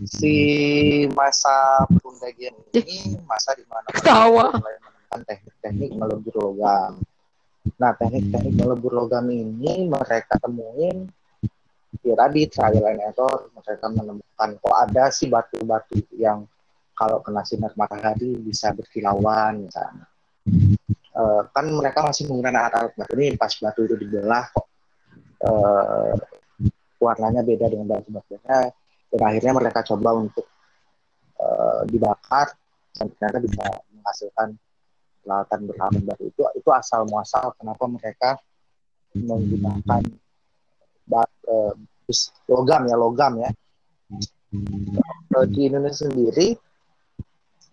si masa perundagian ini masa di mana Ketawa. mulai menemukan teknik-teknik melebur logam. Nah, teknik-teknik melebur logam ini mereka temuin ya tadi trial and error mereka menemukan kok ada sih batu-batu yang kalau kena sinar matahari bisa berkilauan misalnya. Eh, kan mereka masih menggunakan alat-alat batu ini pas batu itu dibelah kok eh, warnanya beda dengan batu-batunya dan akhirnya mereka coba untuk eh, dibakar dan ternyata bisa menghasilkan peralatan berlawan batu itu itu asal muasal kenapa mereka menggunakan bus- logam ya logam ya. Eh, di Indonesia sendiri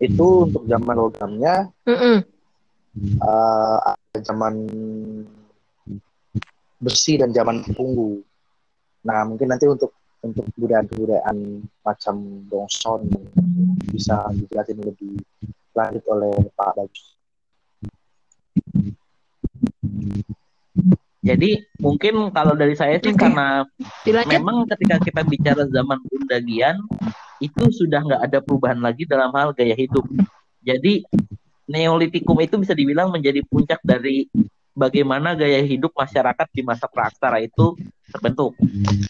itu untuk zaman logamnya eh, ada zaman besi dan zaman punggu. Nah, mungkin nanti untuk untuk kebudayaan-kebudayaan macam Dongson bisa dijelasin lebih lanjut oleh Pak Bagus. Jadi mungkin kalau dari saya sih Oke. karena Dilanjut. memang ketika kita bicara zaman perundagian itu sudah nggak ada perubahan lagi dalam hal gaya hidup. Jadi Neolitikum itu bisa dibilang menjadi puncak dari bagaimana gaya hidup masyarakat di masa praksara itu terbentuk.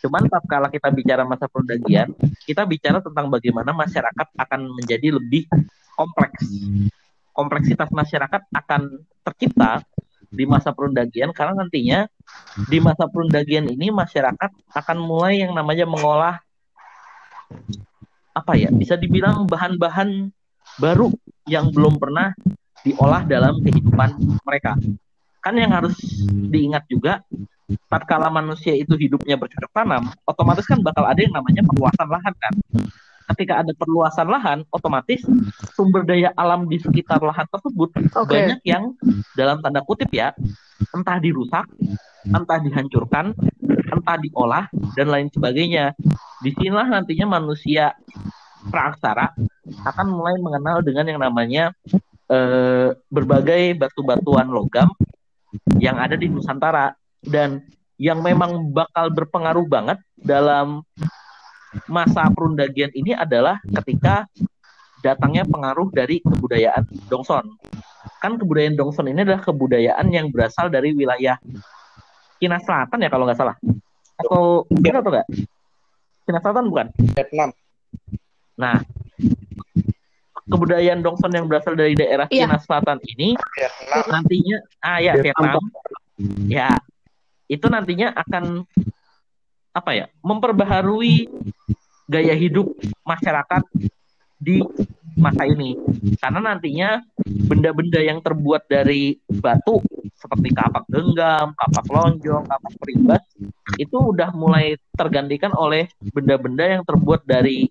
Cuman tatkala kita bicara masa perundagian, kita bicara tentang bagaimana masyarakat akan menjadi lebih kompleks. Kompleksitas masyarakat akan tercipta di masa perundagian karena nantinya di masa perundagian ini masyarakat akan mulai yang namanya mengolah apa ya bisa dibilang bahan-bahan baru yang belum pernah diolah dalam kehidupan mereka kan yang harus diingat juga tatkala manusia itu hidupnya bercocok tanam otomatis kan bakal ada yang namanya perluasan lahan kan ketika ada perluasan lahan otomatis sumber daya alam di sekitar lahan tersebut Oke. banyak yang dalam tanda kutip ya entah dirusak entah dihancurkan entah diolah dan lain sebagainya di sinilah nantinya manusia praaksara akan mulai mengenal dengan yang namanya eh, berbagai batu-batuan logam yang ada di Nusantara dan yang memang bakal berpengaruh banget dalam masa perundagian ini adalah ketika datangnya pengaruh dari kebudayaan Dongson. Kan kebudayaan Dongson ini adalah kebudayaan yang berasal dari wilayah Cina Selatan ya kalau nggak salah. Atau Cina atau enggak? Cina Selatan bukan? Vietnam. Nah, kebudayaan Dongson yang berasal dari daerah Iya. Cina Selatan ini Vietnam. nantinya ah ya Vietnam. Vietnam ya itu nantinya akan apa ya memperbaharui gaya hidup masyarakat di masa ini karena nantinya benda-benda yang terbuat dari batu seperti kapak genggam, kapak lonjong, kapak peribas itu udah mulai tergantikan oleh benda-benda yang terbuat dari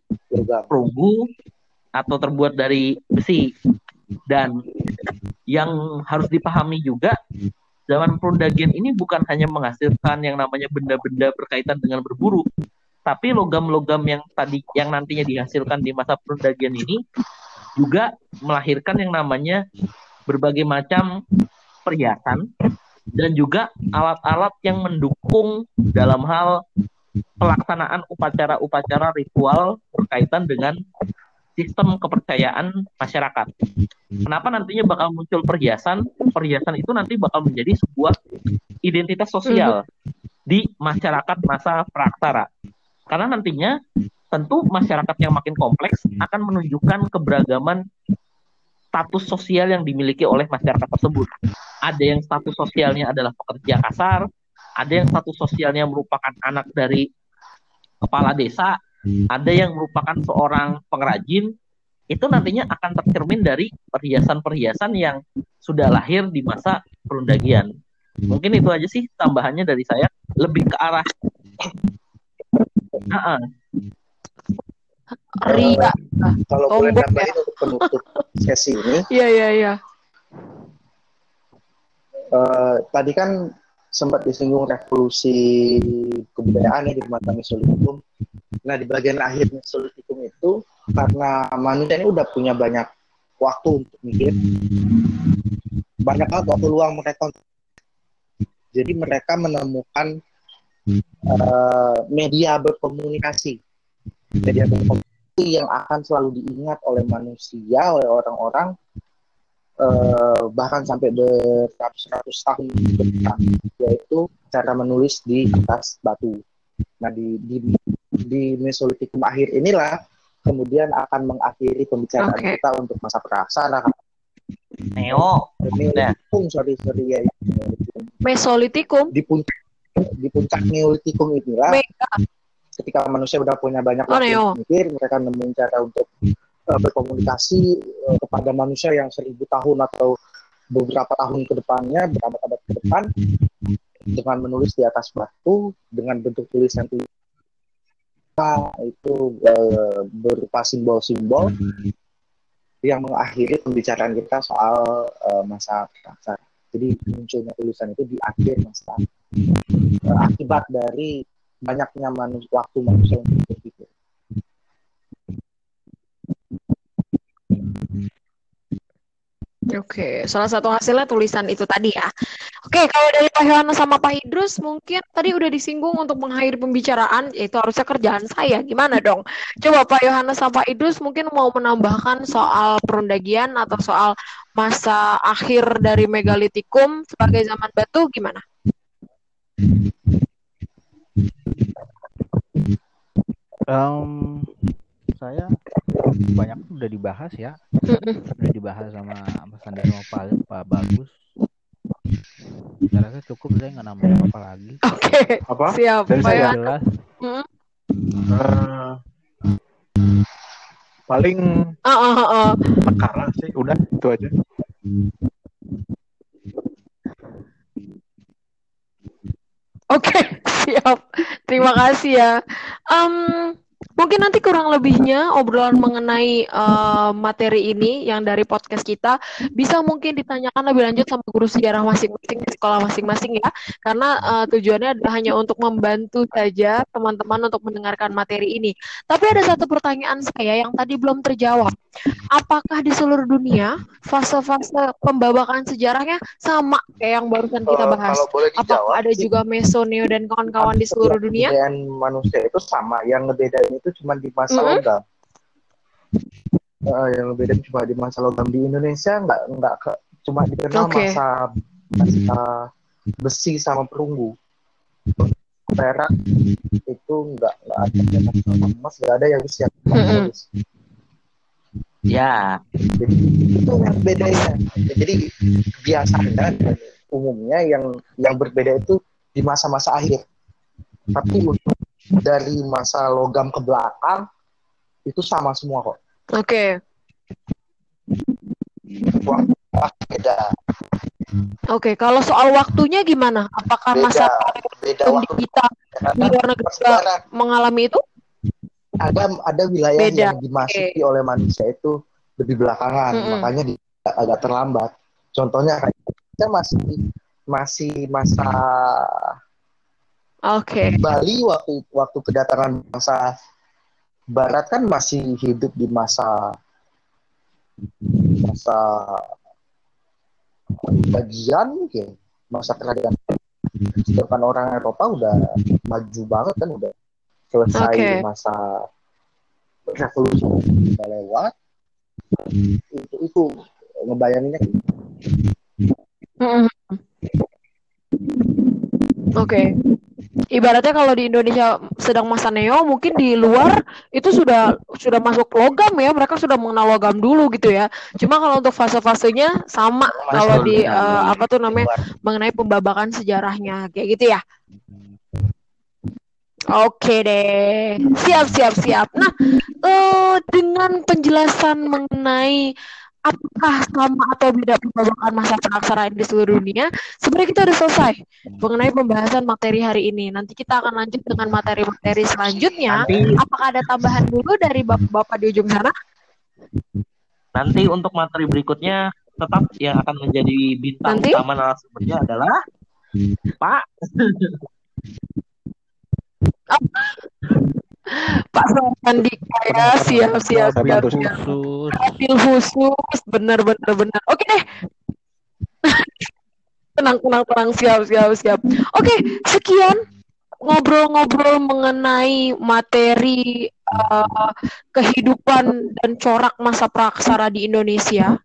perunggu atau terbuat dari besi. Dan yang harus dipahami juga zaman perundagian ini bukan hanya menghasilkan yang namanya benda-benda berkaitan dengan berburu, tapi logam-logam yang tadi yang nantinya dihasilkan di masa perundagian ini juga melahirkan yang namanya berbagai macam perhiasan dan juga alat-alat yang mendukung dalam hal pelaksanaan upacara-upacara ritual berkaitan dengan sistem kepercayaan masyarakat. Kenapa nantinya bakal muncul perhiasan? Perhiasan itu nanti bakal menjadi sebuah identitas sosial di masyarakat masa praksara. Karena nantinya tentu masyarakat yang makin kompleks akan menunjukkan keberagaman status sosial yang dimiliki oleh masyarakat tersebut. Ada yang status sosialnya adalah pekerja kasar, ada yang status sosialnya merupakan anak dari kepala desa, ada yang merupakan seorang pengrajin, itu nantinya akan tercermin dari perhiasan-perhiasan yang sudah lahir di masa perundagian. Mungkin itu aja sih tambahannya dari saya, lebih ke arah Ah, ah. Ria. Kalau boleh nambahin untuk penutup [LAUGHS] sesi ini, Iya, iya, iya. eh, tadi kan sempat disinggung revolusi kebudayaan ya di mata Mesolitikum. Nah di bagian akhir Mesolitikum itu karena manusia ini udah punya banyak waktu untuk mikir, banyak banget waktu luang mereka. Jadi mereka menemukan eh, media berkomunikasi, media berkomunikasi yang akan selalu diingat oleh manusia, oleh orang-orang eh, bahkan sampai beratus-ratus tahun depan, yaitu cara menulis di atas batu. Nah di di, di Mesolitikum akhir inilah kemudian akan mengakhiri pembicaraan Oke. kita untuk masa praksara. Neo. Neolitikum, sorry sorry ya, Neolitikum. Mesolitikum. di puncak di puncak Neolitikum inilah Mega. ketika manusia udah punya banyak Oh, waktu mikir, mereka nemuin cara untuk uh, berkomunikasi uh, kepada manusia yang seribu tahun atau beberapa tahun ke depannya, berabad-abad ke depan, dengan menulis di atas batu, dengan bentuk tulisan tulisan itu uh, berupa simbol-simbol yang mengakhiri pembicaraan kita soal uh, masa praksara. Jadi munculnya tulisan itu di akhir masa uh, akibat dari banyaknya manus waktu manusia untuk berpikir. Oke, salah satu hasilnya tulisan itu tadi ya. Oke, kalau dari Pak Yohanes sama Pak Idrus mungkin tadi udah disinggung untuk mengakhiri pembicaraan, yaitu harusnya kerjaan saya. Gimana dong? Coba Pak Yohanes sama Pak Idrus mungkin mau menambahkan soal perundagian atau soal masa akhir dari megalitikum sebagai zaman batu gimana? Em, saya banyak udah dibahas ya, udah dibahas sama Mas Andi sama Pak, Pak Bagus. Saya rasa cukup saya nggak nambahin apa lagi. Oke, Apa? siap Dari Pak saya. Jelas. Mm-mm. Eh, paling Ah, ah, ah, ah. perkara sih udah itu aja Oke, [LAUGHS] siap. Terima kasih ya. Em, mungkin nanti kurang lebihnya obrolan mengenai eh, materi ini yang dari podcast kita bisa mungkin ditanyakan lebih lanjut sama guru sejarah masing-masing di sekolah masing-masing ya. Karena eh, tujuannya adalah hanya untuk membantu saja teman-teman untuk mendengarkan materi ini. Tapi ada satu pertanyaan saya yang tadi belum terjawab. Apakah di seluruh dunia fase-fase pembabakan sejarahnya sama kayak yang barusan kita Eh, bahas? kalau boleh dijawab Apakah ada juga Mesoneo dan kawan-kawan di seluruh dunia? kebudayaan manusia itu sama yang ngebedain itu cuma di masa Mm-mm. logam Eh, yang ngebedain cuma di masa logam di Indonesia nggak nggak ke- cuma dikenal Oke. masa masa besi sama perunggu perak itu nggak nggak ada yang emas nggak ada yang siap Mm-mm. Ya, jadi itu yang bedanya jadi biasanya dan umumnya yang yang berbeda itu di masa-masa akhir tapi untuk dari masa logam ke belakang itu sama semua kok Oke, Wah, beda oke. Kalau soal waktunya gimana? Apakah beda masa beda waktu kita di luar negeri mengalami itu? ada ada wilayah Beda, yang dimasuki oleh manusia itu lebih belakangan Mm-mm. makanya di, agak terlambat contohnya kita masih masih masa Oke, Bali waktu waktu kedatangan bangsa Barat kan masih hidup di masa masa bagian mungkin masa kerajaan. Sedangkan orang Eropa udah maju banget kan udah selesai Oke. masa revolusi udah lewat. Itu itu ngebayanginnya gitu. Mm-mm. Oke. Ibaratnya kalau di Indonesia sedang masa neo, mungkin di luar itu sudah sudah masuk logam ya, mereka sudah mengenal logam dulu gitu ya. Cuma kalau untuk fase-fasenya sama kalau di benar. apa tuh namanya Luar. mengenai pembabakan sejarahnya kayak gitu ya. Oke deh, siap siap siap. Nah, eh, dengan penjelasan mengenai apakah sama atau beda pembabakan masa praksaraan di seluruh dunia, sebenarnya kita udah selesai mengenai pembahasan materi hari ini. Nanti kita akan lanjut dengan materi-materi selanjutnya. nanti Apakah ada tambahan dulu dari bapak-bapak di ujung sana? nanti untuk materi berikutnya tetap yang akan menjadi bintang Nanti? utama narasumbernya adalah Pak Pak Sandika ya, siap siap siap. Khusus. Profil khusus, benar benar benar. Oke deh. [LAUGHS] tenang tenang tenang siap siap siap. Oke, sekian ngobrol-ngobrol mengenai materi eh, kehidupan dan corak masa praksara di Indonesia.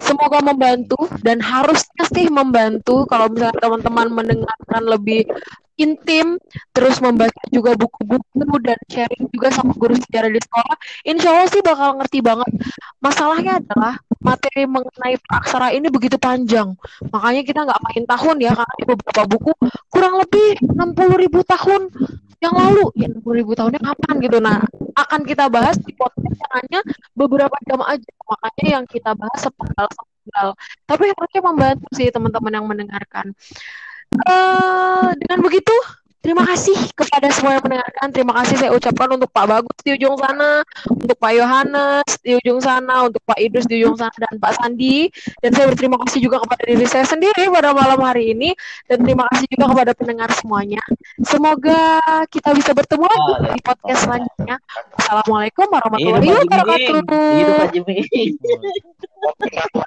Semoga membantu dan harusnya sih membantu kalau misalnya teman-teman mendengarkan lebih intim, terus membaca juga buku-buku dan sharing juga sama guru sejarah di sekolah. Insya Allah sih bakal ngerti banget. Masalahnya adalah materi mengenai praksara ini begitu panjang. Makanya kita nggak main tahun ya, karena beberapa buku kurang lebih 60 ribu tahun yang lalu. Ya 60 ribu tahunnya kapan gitu. Nah, akan kita bahas di podcast hanya beberapa jam aja. Makanya yang kita bahas sepenggal-sepenggal. Tapi harusnya membantu sih teman-teman yang mendengarkan. Eh, dengan begitu, terima kasih kepada semua yang mendengarkan. Terima kasih saya ucapkan untuk Pak Bagus di ujung sana, untuk Pak Yohanes di ujung sana, untuk Pak Idrus di ujung sana, dan Pak Sandi. Dan saya berterima kasih juga kepada diri saya sendiri pada malam hari ini. Dan terima kasih juga kepada pendengar semuanya. Semoga kita bisa bertemu lagi di podcast selanjutnya. Assalamualaikum warahmatullahi wabarakatuh. [LAUGHS]